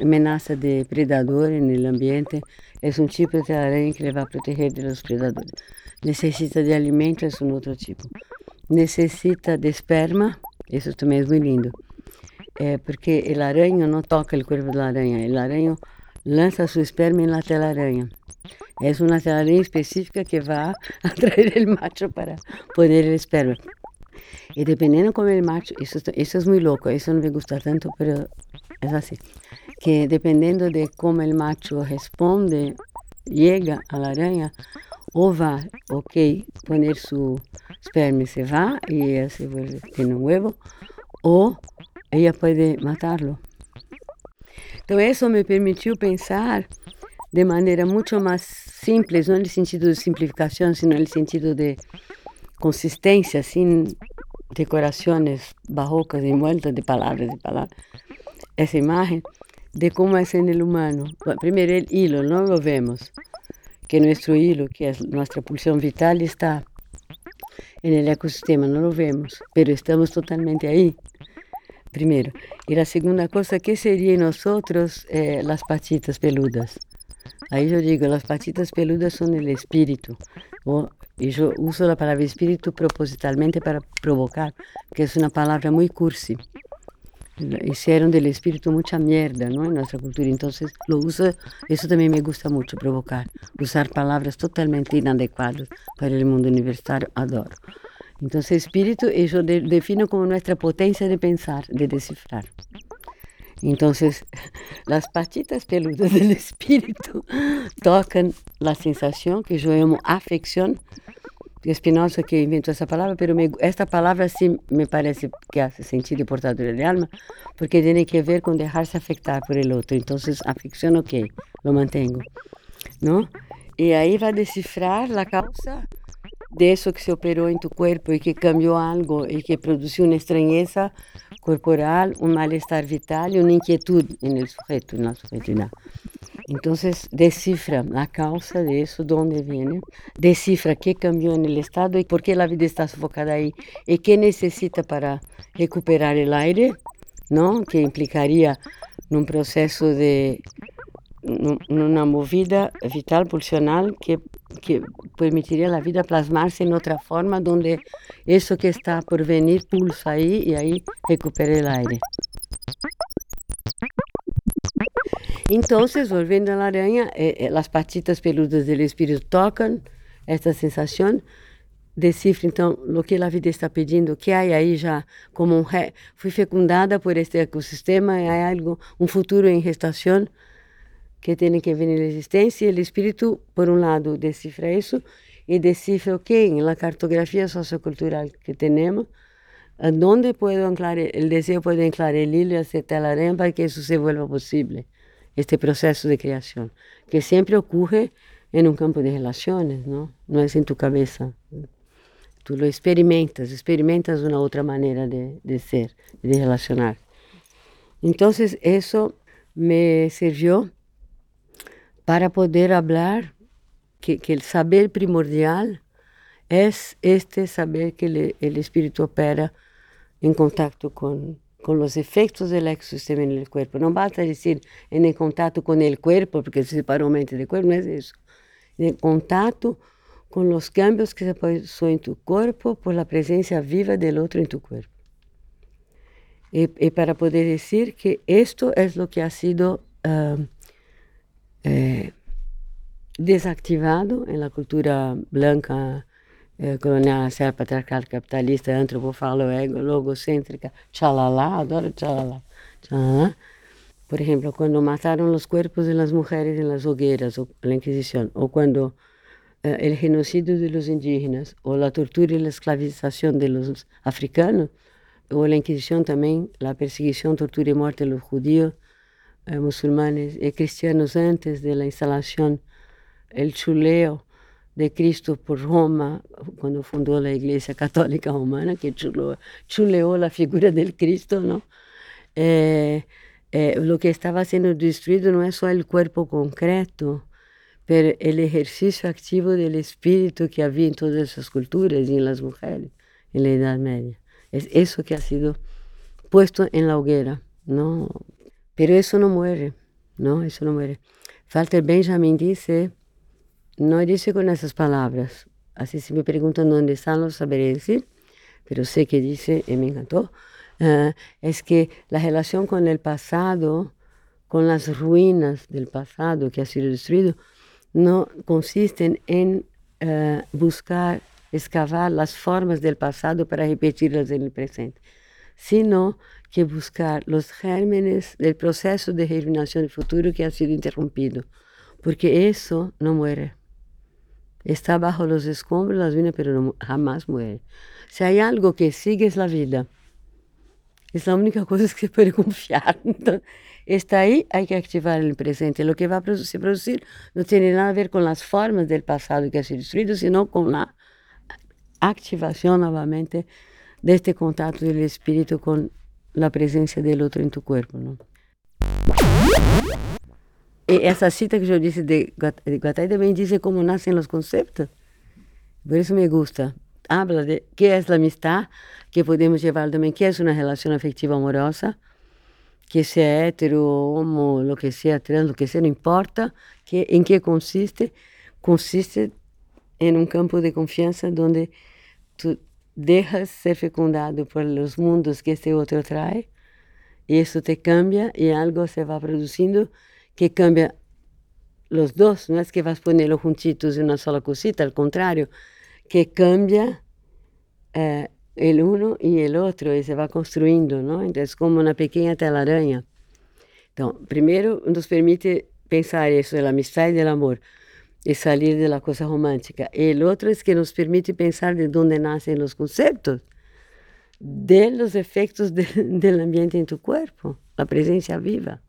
[SPEAKER 1] ameaça de predador no ambiente, é um tipo de telaraña que vai proteger dos predadores. Necessita de alimento, é um outro tipo. Necessita de esperma, isso também é muito lindo é, porque o aranho não toca o corpo da aranha, o aranho lança seu esperma na telaraña. É uma telaraña específica que vai atrair o macho para poner o esperma. E dependendo como o macho, isso, isso é muito louco, isso não me gusta tanto, mas é assim, que dependendo de como o macho responde, chega a la aranha, ou vai, ok, poner su esperma se vai, e se vuelve, tiene un huevo, ou ella puede matarlo. Entonces eso me permitió pensar de manera mucho más simple, no en el sentido de simplificación, sino en el sentido de consistencia, sin decoraciones barrocas envueltas de palabras y palabras. Esa imagen de cómo es en el humano. Primero el hilo, no lo vemos, que nuestro hilo, que es nuestra pulsión vital, está en el ecosistema, no lo vemos, pero estamos totalmente ahí. Primeiro. E a segunda que seria em nós eh, as patitas peludas? Aí eu digo, as patitas peludas são o espírito. Ou, e eu uso a palavra espírito propositalmente para provocar, que é uma palavra muito cursi. Hicieron del espírito mucha mierda ¿no? en nuestra cultura, entonces lo uso, eso también me gusta mucho, provocar, usar palabras totalmente inadecuadas para el mundo universitario, adoro. Entonces, espíritu yo de, defino como nuestra potencia de pensar, de descifrar. Entonces, las patitas peludas del espíritu tocan la sensación que yo llamo afección. Espinosa que inventó esa palabra, pero me, esta palabra sí me parece que hace sentido portadora de alma, porque tiene que ver con dejarse afectar por el otro. Entonces, afección, ok, lo mantengo. ¿no? Y ahí va a descifrar la causa de eso que se operó en tu cuerpo y que cambió algo y que produjo una extrañeza corporal, un malestar vital y una inquietud en el sujeto, en la sujetina. Entonces descifra la causa de eso, dónde viene, descifra qué cambió en el estado y por qué la vida está sofocada ahí y qué necesita para recuperar el aire, ¿no? que implicaría un proceso de una movida vital pulsional que, que permitiría a la vida plasmarse en otra forma donde eso que está por venir pulsa ahí y ahí recupere el aire. Entonces, volviendo a la araña, eh, eh, las patitas peludas del espíritu tocan esta sensación, decifra então o que a vida está pedindo, o que há aí já como um re... fui fecundada por este ecossistema, há algo, um futuro em gestação que tem que vir na existência, e o espírito, por um lado, decifra isso, e decifra o que? Na cartografia sociocultural que temos, dónde puedo anclar el deseo, puede anclar el hilo hacer telaraña para que eso se vuelva posible, este proceso de creación, que siempre ocurre en un campo de relaciones, ¿no? No es en tu cabeza. Tú lo experimentas, experimentas una otra manera de, de ser, de relacionar. Entonces eso me sirvió para poder hablar que, que el saber primordial es este saber que el, el espíritu opera en contacto con, con los efectos del ecosistema en el cuerpo. No basta decir en contacto con el cuerpo, porque se separó mente del cuerpo, no es eso. En contacto con los cambios que se pasó en tu cuerpo por la presencia viva del otro en tu cuerpo. Y para poder decir que esto es lo que ha sido uh, eh, desactivado en la cultura blanca eh, colonial, ser patriarcal, capitalista, antropofalo, ego, logocêntrica, tchalala, adoro tchalala, tchalala. Por ejemplo, cuando mataron los cuerpos de las mujeres en las hogueras, o la o cuando eh, el de indígenas, o la tortura y la esclavización de africanos, o la Inquisición también, la perseguición, tortura y muerte de los judíos, eh, musulmanes y cristianos antes de la instalación, el chuleo de Cristo por Roma, cuando fundó la Iglesia Católica Romana, que chuleó, chuleó la figura del Cristo, ¿no? Eh, eh, lo que estaba siendo destruido no es solo el cuerpo concreto, pero el ejercicio activo del espíritu que había en todas esas culturas y en las mujeres en la Edad Media. Es eso que ha sido puesto en la hoguera, ¿no? Pero eso no muere, ¿no? Eso no muere. Walter Benjamin dice, no dice con esas palabras, así si me preguntan dónde están los saberé decir, pero sé que dice, y me encantó, uh, es que la relación con el pasado, con las ruinas del pasado que ha sido destruido, no consisten en uh, buscar, excavar las formas del pasado para repetirlas en el presente, sino que buscar los gérmenes del proceso de germinación del futuro que ha sido interrumpido, porque eso no muere. Está bajo los escombros las ruinas, pero no, jamás muere. Si hay algo que sigue es la vida. Es la única cosa que se puede confiar. Entonces, está ahí, hay que activar el presente. Lo que va a producir, producir no tiene nada a ver con las formas del pasado que ha sido destruido, sino con la activación nuevamente de este contacto del espíritu con la presencia del otro en tu cuerpo, ¿no? Y esa cita que yo dije de Guattari también dice cómo nacen los conceptos. Por eso me gusta. Habla de qué es la amistad, que podemos llevar también, qué es una relación afectiva amorosa, que sea hetero, homo, lo que sea, trans, lo que sea, no importa que, en qué consiste. Consiste en un campo de confianza donde tú dejas ser fecundado por los mundos que este otro trae, y eso te cambia y algo se va produciendo que cambia los dos, no es que vas a ponerlos juntitos en una sola cosita, al contrario, que cambia eh, el uno y el otro y se va construyendo, ¿no? Entonces, como una pequeña telaraña. Entonces, primero nos permite pensar eso la amistad y del amor, y salir de la cosa romántica. El otro es que nos permite pensar de dónde nacen los conceptos, de los efectos de, del ambiente en tu cuerpo, la presencia viva.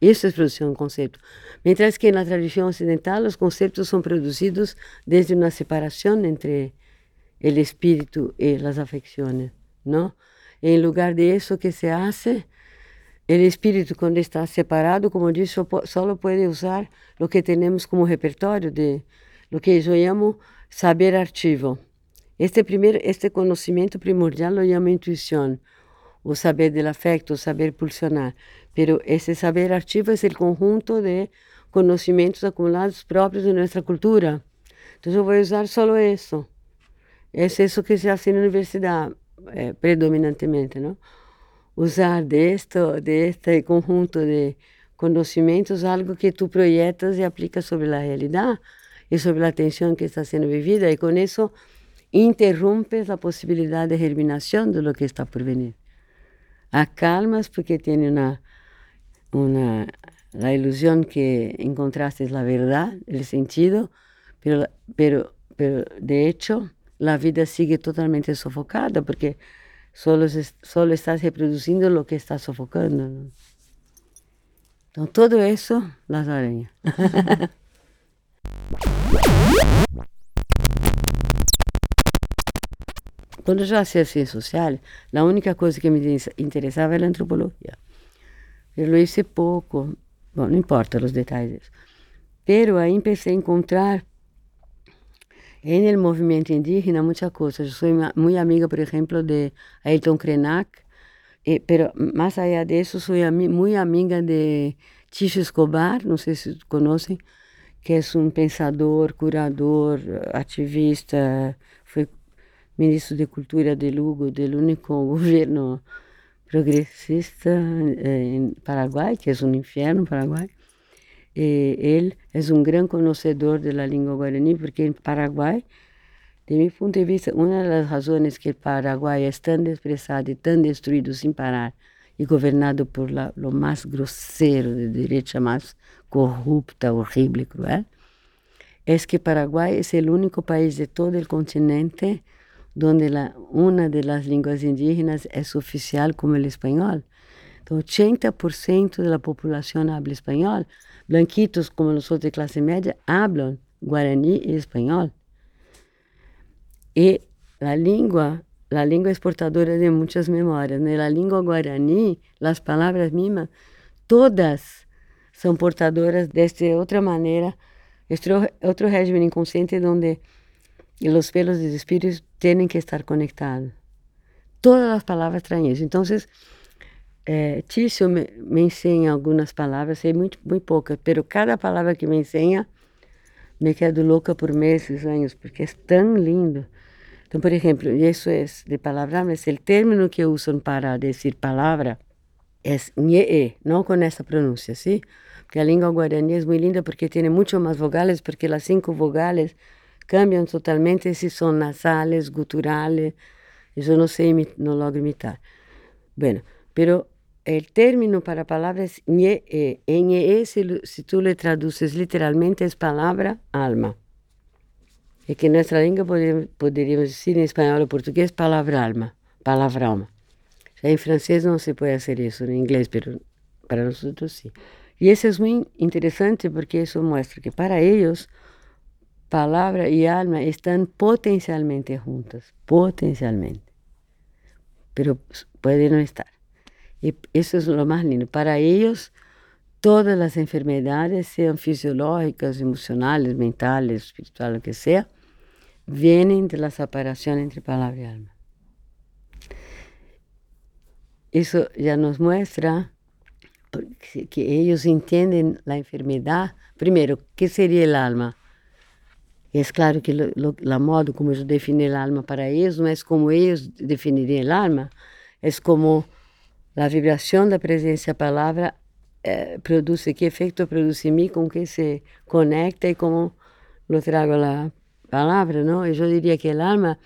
[SPEAKER 1] Eso es producción de concepto. Mientras que en la tradición occidental los conceptos son producidos desde una separación entre el espíritu y las afecciones, ¿no? En lugar de eso que se hace, el espíritu cuando está separado, como dije, solo puede usar lo que tenemos como repertorio de lo que yo llamo saber archivo. Este, primer, este conocimiento primordial lo llamo intuición, o saber del afecto, o saber pulsionar. Pero ese saber archivo es el conjunto de conocimientos acumulados propios de nuestra cultura. Entonces yo voy a usar solo eso. Es eso que se hace en la universidad, eh, predominantemente, ¿no? usar de esto, de este conjunto de conocimientos algo que tú proyectas y aplicas sobre la realidad y sobre la tensión que está siendo vivida y con eso interrumpes la posibilidad de germinación de lo que está por venir. Acalmas porque tiene una, una, la ilusión que encontraste la verdad, el sentido, pero, pero, pero de hecho la vida sigue totalmente sofocada porque solo, solo estás reproduzindo o que está sofocando. Então, tudo isso, as aranhas. Quando eu hacía ciências sociais, a única coisa que me interessava era a antropologia. Eu lo hice pouco, bom, não importa os detalhes. Pero aí comecei a encontrar en el movimiento indígena muchas cosas. Yo soy muy amiga, por ejemplo, de Ayrton Krenak, eh, pero más allá de eso, soy amiga de Ticho Escobar, no sé si conocen, que es un pensador, curador, ativista, fue ministro de Cultura de Lugo, del único gobierno progresista eh, en Paraguay, que es un infierno Paraguay. Eh, ele é um grande conhecedor da língua guarani, porque em Paraguai, de meu ponto de vista, uma das razões que o Paraguai é tão desprezado e tão destruído sem parar e governado por la, lo mais grosseiro de direita, mais corrupta, horrível e cruel, é que Paraguai é o único país de todo o continente onde la, das línguas indígenas é oficial como o espanhol. Então, 80% da população habla espanhol. Blanquitos, como nós de classe média, hablam guarani e espanhol. E a língua, a língua exportadora de muitas memórias. Né? Língua guarani, as palavras mismas, todas são portadoras desta outra maneira, este outro regime inconsciente onde os pelos dos espíritos têm que estar conectados. Todas as palavras traem isso. Então, é, Tício me, me ensina algumas palavras, sei muito, muito poucas, pero cada palavra que me ensina me quedo louca por meses, anos, porque é tão lindo. Então, por exemplo, isso é de palavra, mas o término que usam para dizer palavra é nhee, não com essa pronúncia, sim? Porque a língua guarani é muito linda porque tem muito mais vogales, porque as cinco vogales cambiam totalmente se são nasales, guturales. Isso não sei, não logro imitar. Bueno, pero el término para palabra es ñe, ñe si, si tú le traduces literalmente es palabra alma. E que en nuestra lengua podríamos, podríamos decir en español o portugués palabra alma, palabra alma. Ya en francés no se puede hacer eso, en inglés, pero para nosotros sí. Y eso es muy interesante porque eso muestra que para ellos palabra y alma están potencialmente juntas, potencialmente. Pero pueden no estar. Y eso es lo más lindo. Para ellos, todas las enfermedades, sean fisiológicas, emocionales, mentales, espirituales, lo que sea, vienen de la separación entre palabra y alma. Eso ya nos muestra que ellos entienden la enfermedad. Primero, ¿qué sería el alma? Es claro que lo, la modo como yo defino el alma para ellos no es como ellos definirían el alma, es como a vibração da presença a palavra eh, produz, que efeito produz em mim, com que se conecta e como lo trago a palavra, não? Eu diria que a alma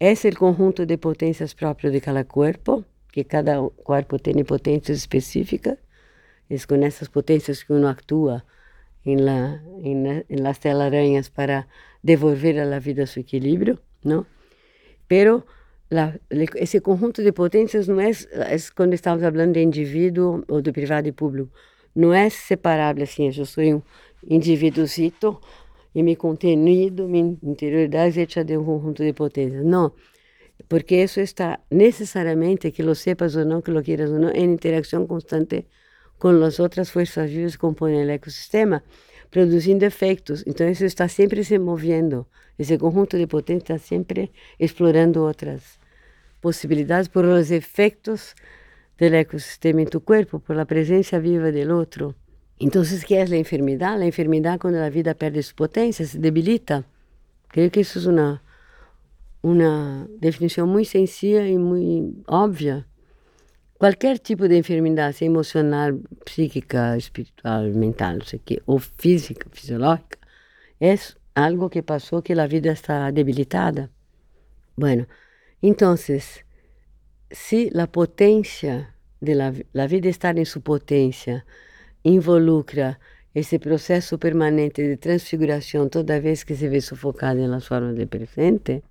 [SPEAKER 1] é o conjunto de potências próprias de cada corpo, que cada corpo tem potências específicas, é com essas potências que uno atua em, la, em, em las telarañas para devolver a la vida seu equilíbrio, não? Pero la, esse conjunto de potências não é, quando estamos falando de indivíduo ou de privado e público, não é separável assim, eu sou um indivíduozito e meu contenido, minha interioridade já de um conjunto de potências. Não, porque isso está necessariamente, que lo sepas ou não, que lo quieras ou não, em interação constante com as outras forças vivas que compõem o ecossistema, produzindo efeitos. Então, isso está sempre se movendo. Esse conjunto de potências está sempre explorando outras posibilidades por los efectos del ecosistema en tu cuerpo, por la presencia viva del otro. Entonces, ¿qué es la enfermedad? La enfermedad cuando la vida pierde su potencia, se debilita. Creo que eso es una, una definición muy sencilla y muy obvia. Cualquier tipo de enfermedad, sea emocional, psíquica, espiritual, mental, sé qué, o física, fisiológica, es algo que pasó que la vida está debilitada. Bueno, Entonces, si la potencia de vida estar en su potencia involucra esse processo permanente de transfiguração toda vez que se vê sufocada nas formas de presente,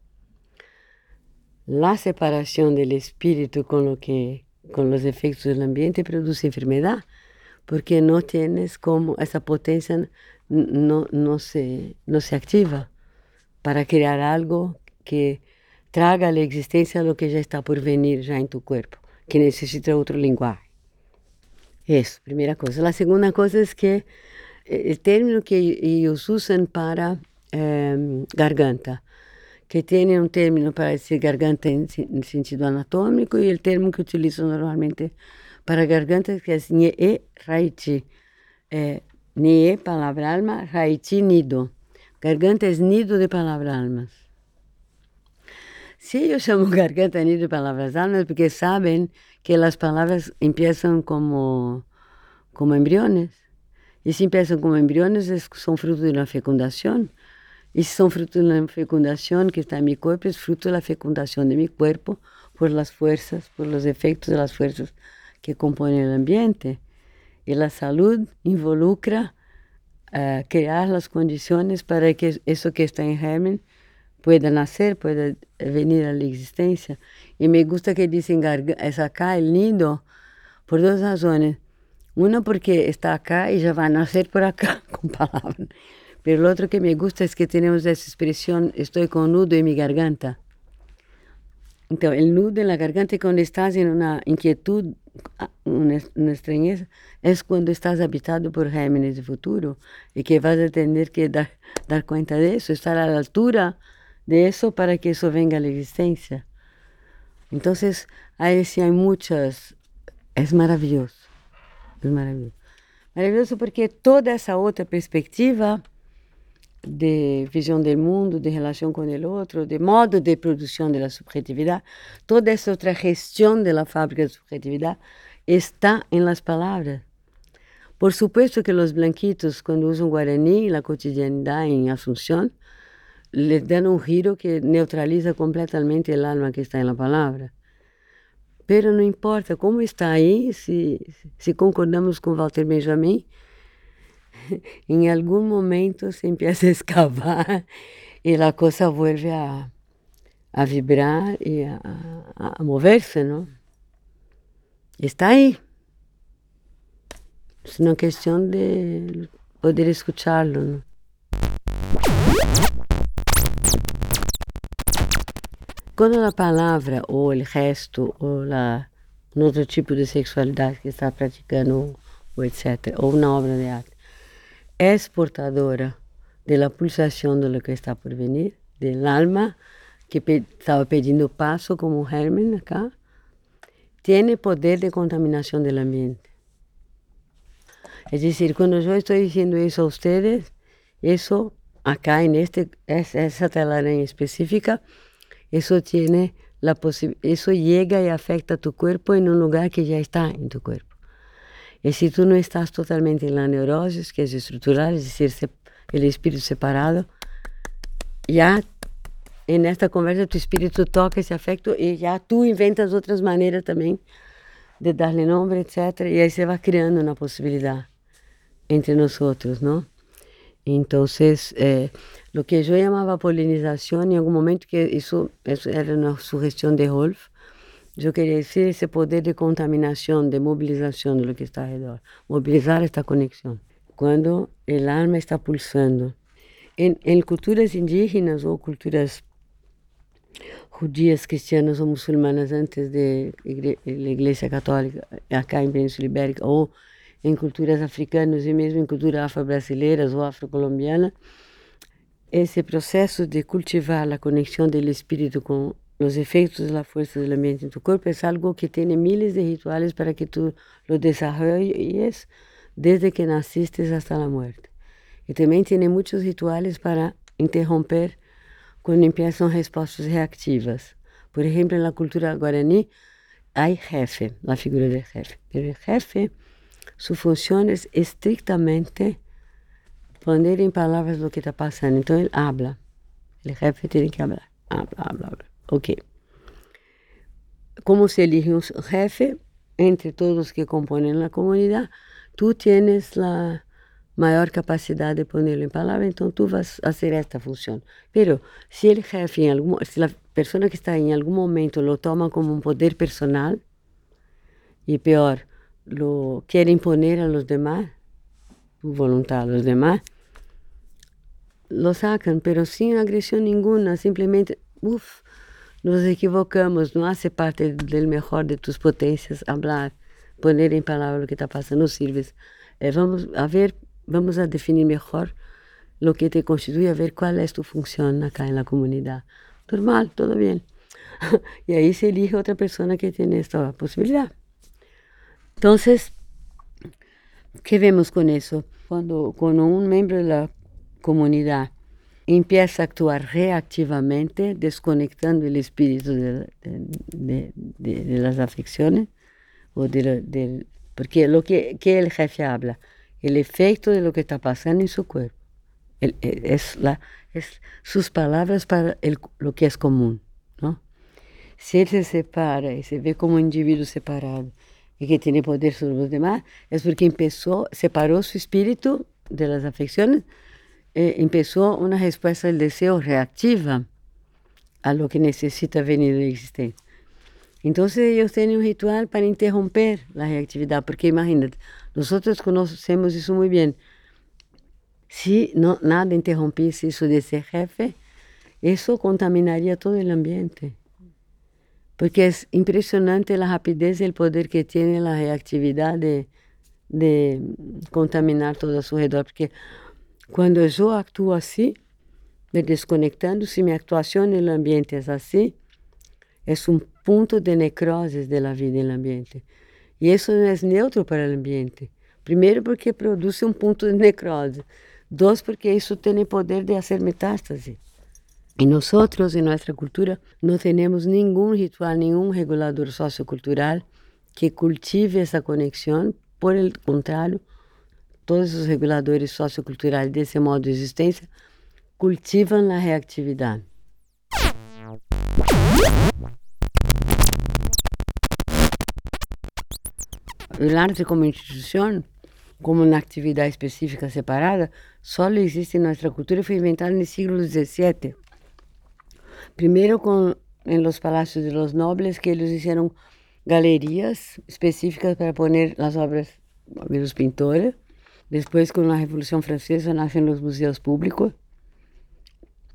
[SPEAKER 1] la separación del espíritu con lo que con los efectos del ambiente produce enfermedad, porque no tienes como esa potencia no, no, se, no se activa para crear algo que traga a la existencia lo que ya está por venir ya en tu cuerpo, que necesita otro lenguaje. Eso, primera cosa. La segunda cosa es que eh, el término que ellos usan para eh, garganta, que tiene un término para decir garganta en, en, sentido anatómico y el término que utilizo normalmente para garganta que es ñe raichi. Eh, ñe, palabra alma, raichi, nido. Garganta es nido de palabra almas. Sí, yo llamo garganta nido de palabras almas porque saben que las palabras empiezan como, como embriones. Y si empiezan como embriones, es, son fruto de una fecundación. Y si son fruto de una fecundación que está en mi cuerpo, es fruto de la fecundación de mi cuerpo por las fuerzas, por los efectos de las fuerzas que componen el ambiente. Y la salud involucra uh, crear las condiciones para que eso que está en germen pueda nacer, pueda venir a la existencia. Y me gusta que dicen es acá el nido por dos razones. Una porque está acá y ya va a nacer por acá, con palabras. Pero lo otro que me gusta es que tenemos esa expresión, estoy con nudo en mi garganta. Entonces, el nudo en la garganta cuando estás en una inquietud, una, una extrañeza, es cuando estás habitado por gérmenes de futuro y que vas a tener que dar, dar cuenta de eso, estar a la altura de eso para que eso venga a la existencia. Entonces, ahí sí hay muchas, es maravilloso, es maravilloso. Maravilloso porque toda esa otra perspectiva de visión del mundo, de relación con el otro, de modo de producción de la subjetividad, toda esa otra gestión de la fábrica de subjetividad está en las palabras. Por supuesto que los blanquitos, cuando usan guaraní en la cotidianidad en Asunción, les dan un giro que neutraliza completamente el alma que está en la. Pero no importa cómo está si, si concordamos con Walter Benjamin, en algún momento se empieza a excavar y la cosa vuelve a, a vibrar y a, a, moverse, ¿no? Está ahí. Es una cuestión de poder escucharlo, ¿no? Quando a palavra, ou o resto, ou la, um outro tipo de sexualidade que está praticando, ou etc., ou na obra de arte, é portadora da pulsação do que está por vir, do alma que pe estava pedindo passo como germen acá, tem poder de contaminação do ambiente. É decir, quando eu estou dizendo isso a vocês, isso acá en este, essa telaraña específica, eso tiene la eso llega y afecta a tu cuerpo en un lugar que ya está en tu cuerpo. Y si tú no estás totalmente en la neurosis, que es estructural, es decir, el espíritu separado, ya en esta conversa tu espíritu toca ese afecto y ya tú inventas otras maneras también de darle nombre, etc. Y ahí se va creando una posibilidad entre nosotros, ¿no? Entonces, eh, lo que yo llamaba polinización, en algún momento que eso, eso era una sugestión de Rolf, yo quería decir ese poder de contaminación, de movilización de lo que está alrededor, movilizar esta conexión. Cuando el alma está pulsando. En, en culturas indígenas o culturas judías, cristianas o musulmanas antes de la Iglesia Católica, acá en Península Ibérica, o em culturas africanas e mesmo em culturas afro-brasileiras ou afro-colombiana, esse processo de cultivar a conexão do espírito com os efeitos da força do ambiente em tu corpo é algo que tem miles de rituais para que tu lo desarrolles desde que nasciste até a morte. E também tem muitos rituais para interromper quando começam respostas reativas. Por exemplo, na cultura guarani, há jefe, a figura de jefe. Pero jefe su función es estrictamente poner en palabras lo que está pasando. Entonces él habla. El jefe tiene que hablar. Habla, habla, habla. Ok. ¿Cómo se elige un jefe? Entre todos los que componen la comunidad, tú tienes la, maior capacidade de pô-lo em palavras, então tu vas fazer esta função. Pero se o jefe, em algum, se a pessoa que está em algum momento lo toma como um poder personal e pior, lo quiere imponer a los demás, tu voluntad a los demás, lo sacan, pero sin agresión ninguna, simplemente, uff, nos equivocamos, não hace parte do melhor de tus potências hablar, poner em palavras o que está passando, sirves. Eh, vamos a ver, vamos a definir melhor o que te constitui, a ver qual é tu função acá na comunidade. Normal, todo bem. e aí se elige outra pessoa que tem esta possibilidade. Então, que vemos com isso? Quando, quando um membro da comunidade empieza a actuar reactivamente, desconectando o espírito de, de, de, de las afecciones, o de, porque lo que, que el jefe habla, el efecto de lo que está pasando en su cuerpo, el, es, la, es sus palabras para el, lo que es común, ¿no? Si él se separa y se ve como un individuo separado y que tiene poder sobre los demás, es porque empezó, separó su espíritu de las afecciones eh, empezó una respuesta del deseo reactiva a lo que necesita venir de existencia. Entonces ellos tienen un ritual para interromper la reactividad, porque imagínate, nosotros conocemos eso muy bien. Si no, nada interrumpiese eso de ser jefe, eso contaminaría todo el ambiente. Porque es impresionante la rapidez y el poder que tiene la reactividad de, de contaminar todo a su alrededor. Porque quando eu actuo assim, me desconectando, se minha atuação no ambiente é assim, é um ponto de necrose da vida no ambiente. E isso não é neutro para o ambiente. Primeiro, porque produz um ponto de necrose. Dois, porque isso tem o poder de fazer metástase. E nós, em nossa cultura, não temos nenhum ritual, nenhum regulador sociocultural que cultive essa conexão. Por el contrário, todos os reguladores socioculturais desse modo de existência cultivam a reatividade. O arte como instituição, como uma atividade específica separada, só existe em nossa cultura e foi inventado no século XVII. Primeiro em los palácios de los nobles que eles fizeram galerias específicas para pôr as obras dos pintores Depois, com a Revolução Francesa, nascem os museus públicos.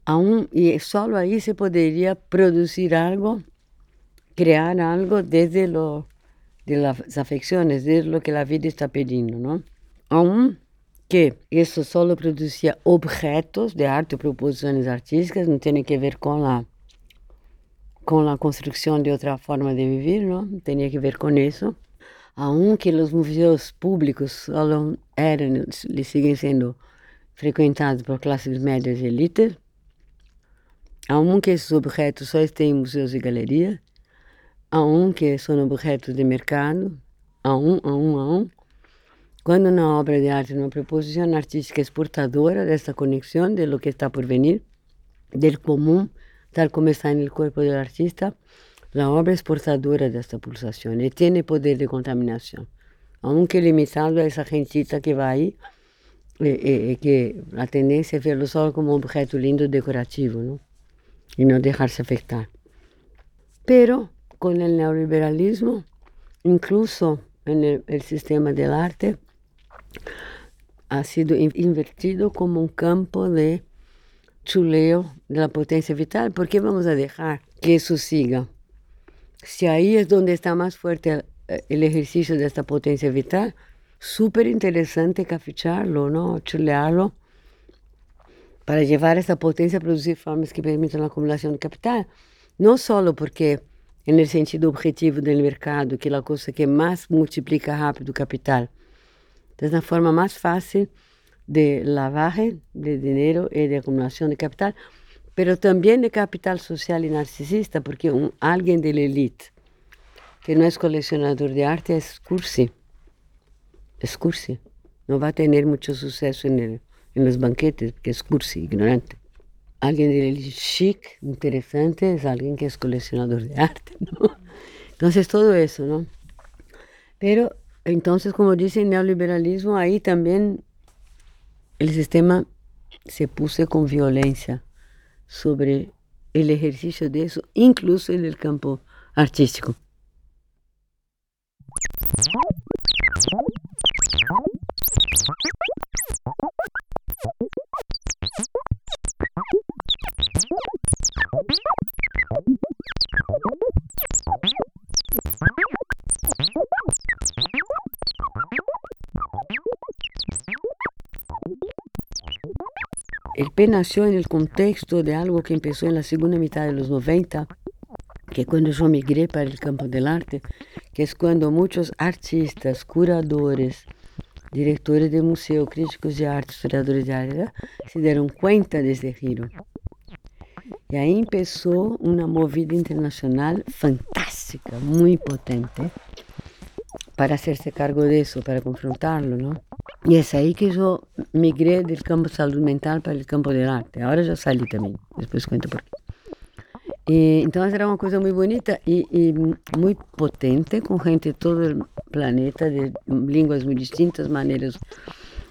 [SPEAKER 1] Aún, e só aí se poderia produzir algo, criar algo desde lo, de las afecciones, desde lo que a vida está pedindo, não? Aún que isso só produzia objetos de arte, proposições artísticas, não tem que ver com a com a construção de outra forma de viver, não? Tinha que ver com isso aunque os museus públicos eram e seguem sendo frequentados por classes médias e elites, aunque esses objetos só estão em museus e galerias, aunque são objetos de mercado, a um, a um, a um, quando uma obra de arte, uma proposição artística exportadora dessa conexão de lo que está por venir, del comum, tal como está no corpo do artista, La obra es portadora de esta pulsación y tiene poder de contaminación, aunque limitado a esa gentita que va ahí, eh, eh, que la tendencia es verlo solo como un objeto lindo decorativo, ¿no? Y no dejarse afectar. Pero con el neoliberalismo, incluso en el, el sistema del arte, ha sido invertido como un campo de chuleo de la potencia vital. ¿Por qué vamos a dejar que eso siga? Si ahí es donde está más fuerte el ejercicio de esta potencia vital, súper interesante caficharlo, ¿no? chulearlo, para llevar esta potencia a producir formas que permitan la acumulación de capital. No solo porque en el sentido objetivo del mercado, que es la cosa que más multiplica rápido capital, es la forma más fácil de lavaje de dinero y de acumulación de capital, pero también de capital social y narcisista, porque alguien de la élite que no es coleccionador de arte es cursi, es cursi, no va a tener mucho suceso en, el, los banquetes, porque es cursi, ignorante. Alguien de la élite chic, interesante, es alguien que es coleccionador de arte, ¿no? Entonces todo eso, ¿no? Pero entonces, como dice el neoliberalismo, ahí también o sistema se puso com violência sobre o exercício disso, incluso no campo artístico. P nació en el contexto de algo que empezó en la segunda mitad de los 90, que cuando yo migré para el campo del arte, que es cuando muchos artistas, curadores, directores de museo, críticos de arte, historiadores de arte, se dieron cuenta de ese giro. Y ahí empezó una movida internacional fantástica, muy potente, para hacerse cargo de eso, para confrontarlo, ¿no? E é aí que eu migrei do campo saúde mental para o campo do arte. Agora já saí também, depois conto por quê. E, então era uma coisa muito bonita e, e, muito potente, com gente de todo o planeta, de línguas muito distintas, maneiras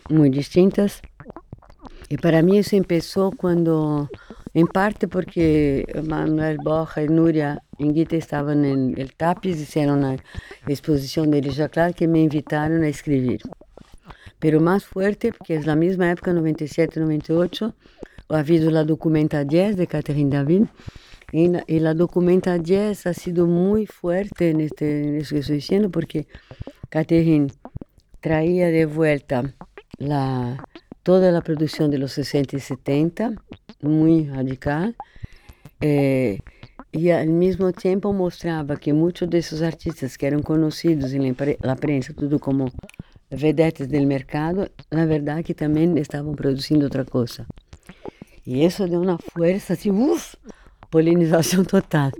[SPEAKER 1] muito distintas. E para mim isso começou quando, em parte porque Manuel Borja e Núria Inguita estavam no Tapiz, fizeram uma exposição de Elisa Clark que me invitaram a escrever. Pero más fuerte, porque es la misma época, 97-98, ha habido la Documenta 10 de Catherine David, y y la Documenta 10 ha sido muy fuerte en, este, en eso que estoy diciendo, porque Catherine traía de vuelta la, toda la producción de los 60 y 70, muy radical, eh, y al mismo tiempo mostraba que muchos de esos artistas que eran conocidos en la prensa, todo como vedetes do mercado, na verdade que também estavam produzindo outra coisa. E isso deu uma força assim, uff, polinização total.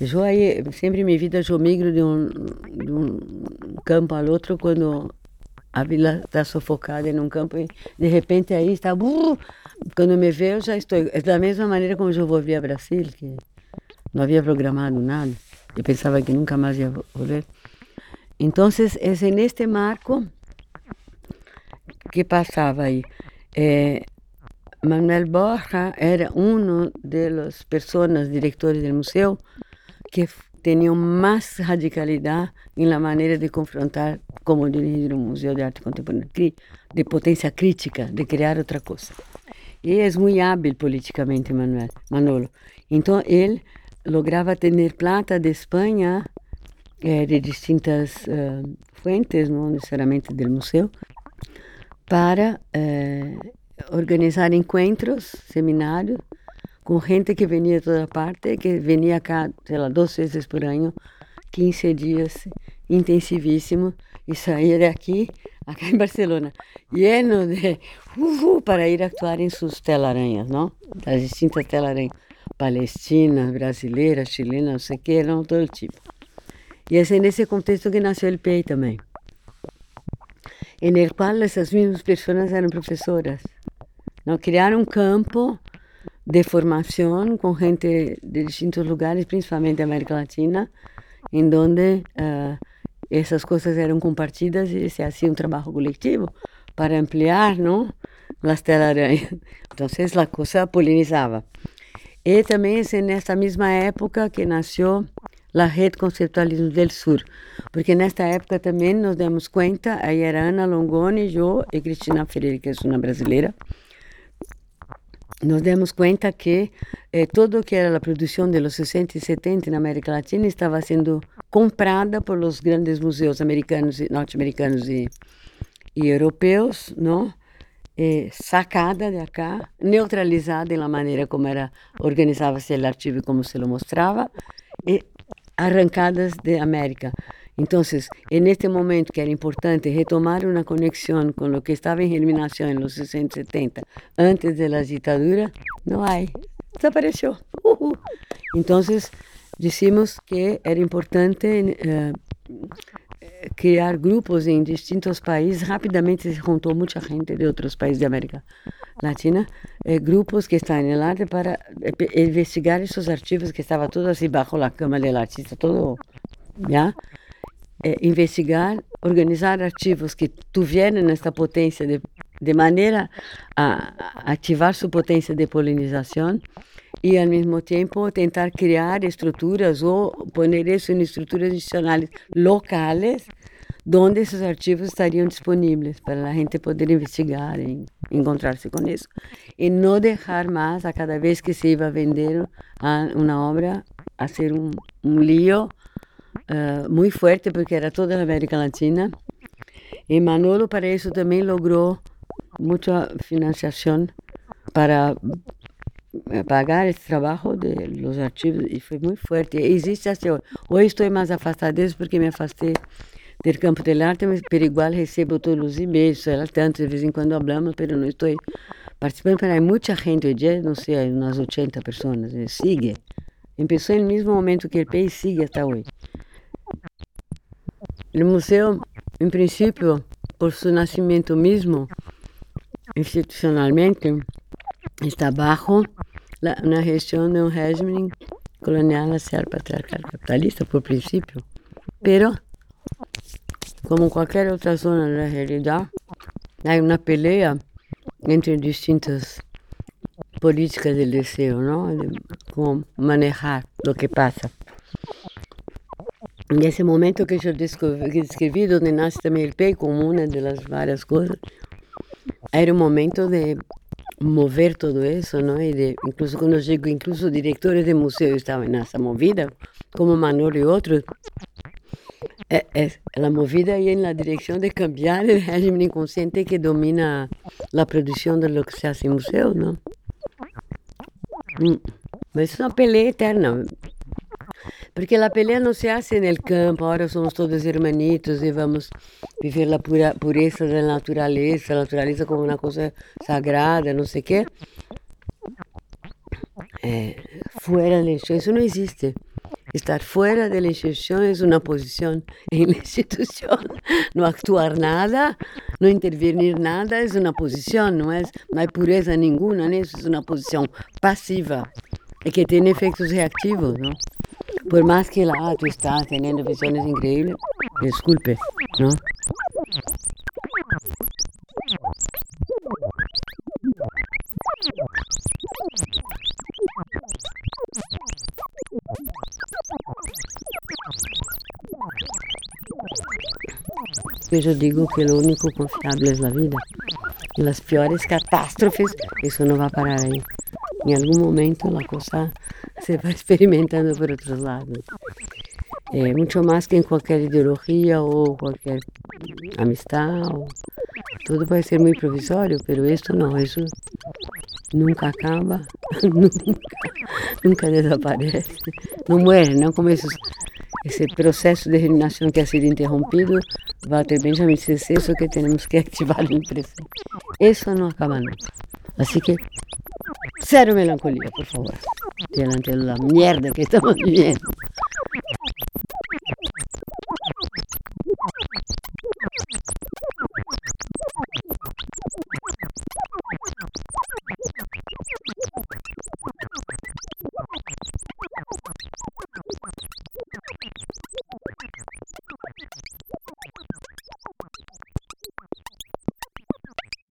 [SPEAKER 1] Eu aí, sempre em minha vida, eu migro de um, de um campo ao outro quando a vila está sufocada em um campo e de repente aí está, uh, quando me vê eu já estou. É da mesma maneira como eu volvi a Brasil, que não havia programado nada. Eu pensava que nunca mais ia volver. Entonces, es en este marco que pasaba ahí. Eh, Manuel Borja era uno de las personas, directores del museo, que tenían más radicalidad en la manera de confrontar como dirigir un museo de arte contemporánea, de potencia crítica, de crear otra cosa. Y es muy hábil políticamente, Manuel, Manolo. Entonces, él lograba tener plata de España é, de distintas uh, fuentes, não necessariamente do museu, para uh, organizar encontros, seminários, com gente que vinha de toda parte, que vinha cá, sei lá, duas vezes por ano, 15 dias intensivíssimo, e saía daqui, aqui em Barcelona, lleno de uh, para ir actuar em suas telaranhas, não? As distintas telaranhas, palestinas, brasileiras, chilenas, não sei o que, eram todo tipo. Y es en ese contexto que nació el PEI también, en el cual esas mismas personas eran profesoras. ¿no? Crearon un campo de formación con gente de distintos lugares, principalmente de América Latina, en donde uh, esas cosas eran compartidas y se hacía un trabajo colectivo para ampliar ¿no? las telarañas. Entonces la cosa polinizaba. Y también es en esta época que nació la Rede Conceptualismo del Sur, porque nesta época também nos demos conta, aí era Ana Longoni, eu e Cristina Ferreira, que é uma brasileira, nos demos conta que eh, todo que era a produção de los 60 e 70 na América Latina estava sendo comprada por os grandes museus americanos, norte-americanos e, e europeus, não? Sacada de acá, neutralizada na maneira como era organizava-se o arquivo e como se lo mostrava, e arrancadas de América. Entonces, en este momento que era importante retomar una conexión con lo que estaba en germinación en los 60, 70, antes de la dictadura, no hay. Desapareció. Entonces, decimos que era importante uh, criar grupos em distintos países. Rapidamente se juntou muita gente de outros países da América Latina, eh, grupos que estão no arte para eh, investigar esses arquivos que estavam todos assim bajo a cama do artista, todo, já? Eh, investigar, organizar arquivos que tuvieran esta potência de de maneira a ativar sua potência de polinização e, ao mesmo tempo, tentar criar estruturas ou pôr isso em estruturas institucionais locais onde esses arquivos estariam disponíveis para a gente poder investigar e encontrar-se com isso. E não deixar mais, a cada vez que se iba a vender uma obra, a ser um, um lío uh, muito forte, porque era toda a América Latina. E Manolo, para isso, também logrou muita financiação para pagar esse trabalho de los arquivos e foi muito forte. Existe assim, hoje estou mais afastada disso porque me afastei do campo de arte, mas por igual recebo todos os e-mails, ela tanto, de vez em quando falamos, mas não estou participando, mas há muita gente hoje, não sei, umas 80 pessoas, sigue. Começou no mesmo momento que o país sigue até hoje. O museu, em princípio, por seu nascimento mesmo, institucionalmente, está la, na gestão de um regime colonial a ser patriarcal capitalista, por princípio. Pero, como qualquer outra zona da realidade, há uma peleia entre distintas políticas do deseo, não? De como manejar o que passa. Nesse momento que eu descrevi onde nasce também o PEI, como uma das várias coisas, era o momento de mover todo isso, não? E de, incluso quando eu digo, incluso diretores de museu estavam nessa movida, como Manolo e outros, é, é, a movida ia na direção de cambiar o regime inconsciente que domina a produção de lo que se faz em museu, não? Hum. Mas é uma peleia eterna. Porque a pelea não se hace no campo, agora somos todos hermanitos e vamos viver a pura, pureza da natureza, a natureza como uma coisa sagrada, não sei o quê. É, fora da instituição, isso não existe. Estar fora da instituição é uma posição em instituição. Não actuar nada, não intervir nada é uma posição, não é, não há pureza nenhuma nisso, é uma posição passiva e que tem efeitos reativos, não? Por más que la tú estás teniendo visiones increíbles, disculpe, ¿no? Eu digo que o único confiável é a vida. E as piores catástrofes, isso não vai parar aí. Em algum momento, a coisa se vai experimentando por outros lados. É, muito mais que em qualquer ideologia ou qualquer amistade. Ou... Tudo pode ser muito provisório, mas isso não, isso nunca acaba, nunca, nunca desaparece, não morre, não como esses, esse processo de eliminação que ha sido interrompido, Walter Benjamin disse isso que temos que ativar no presente. Isso não acaba nunca. Assim que, Cero melancolia, por favor. Delante de la mierda que estamos.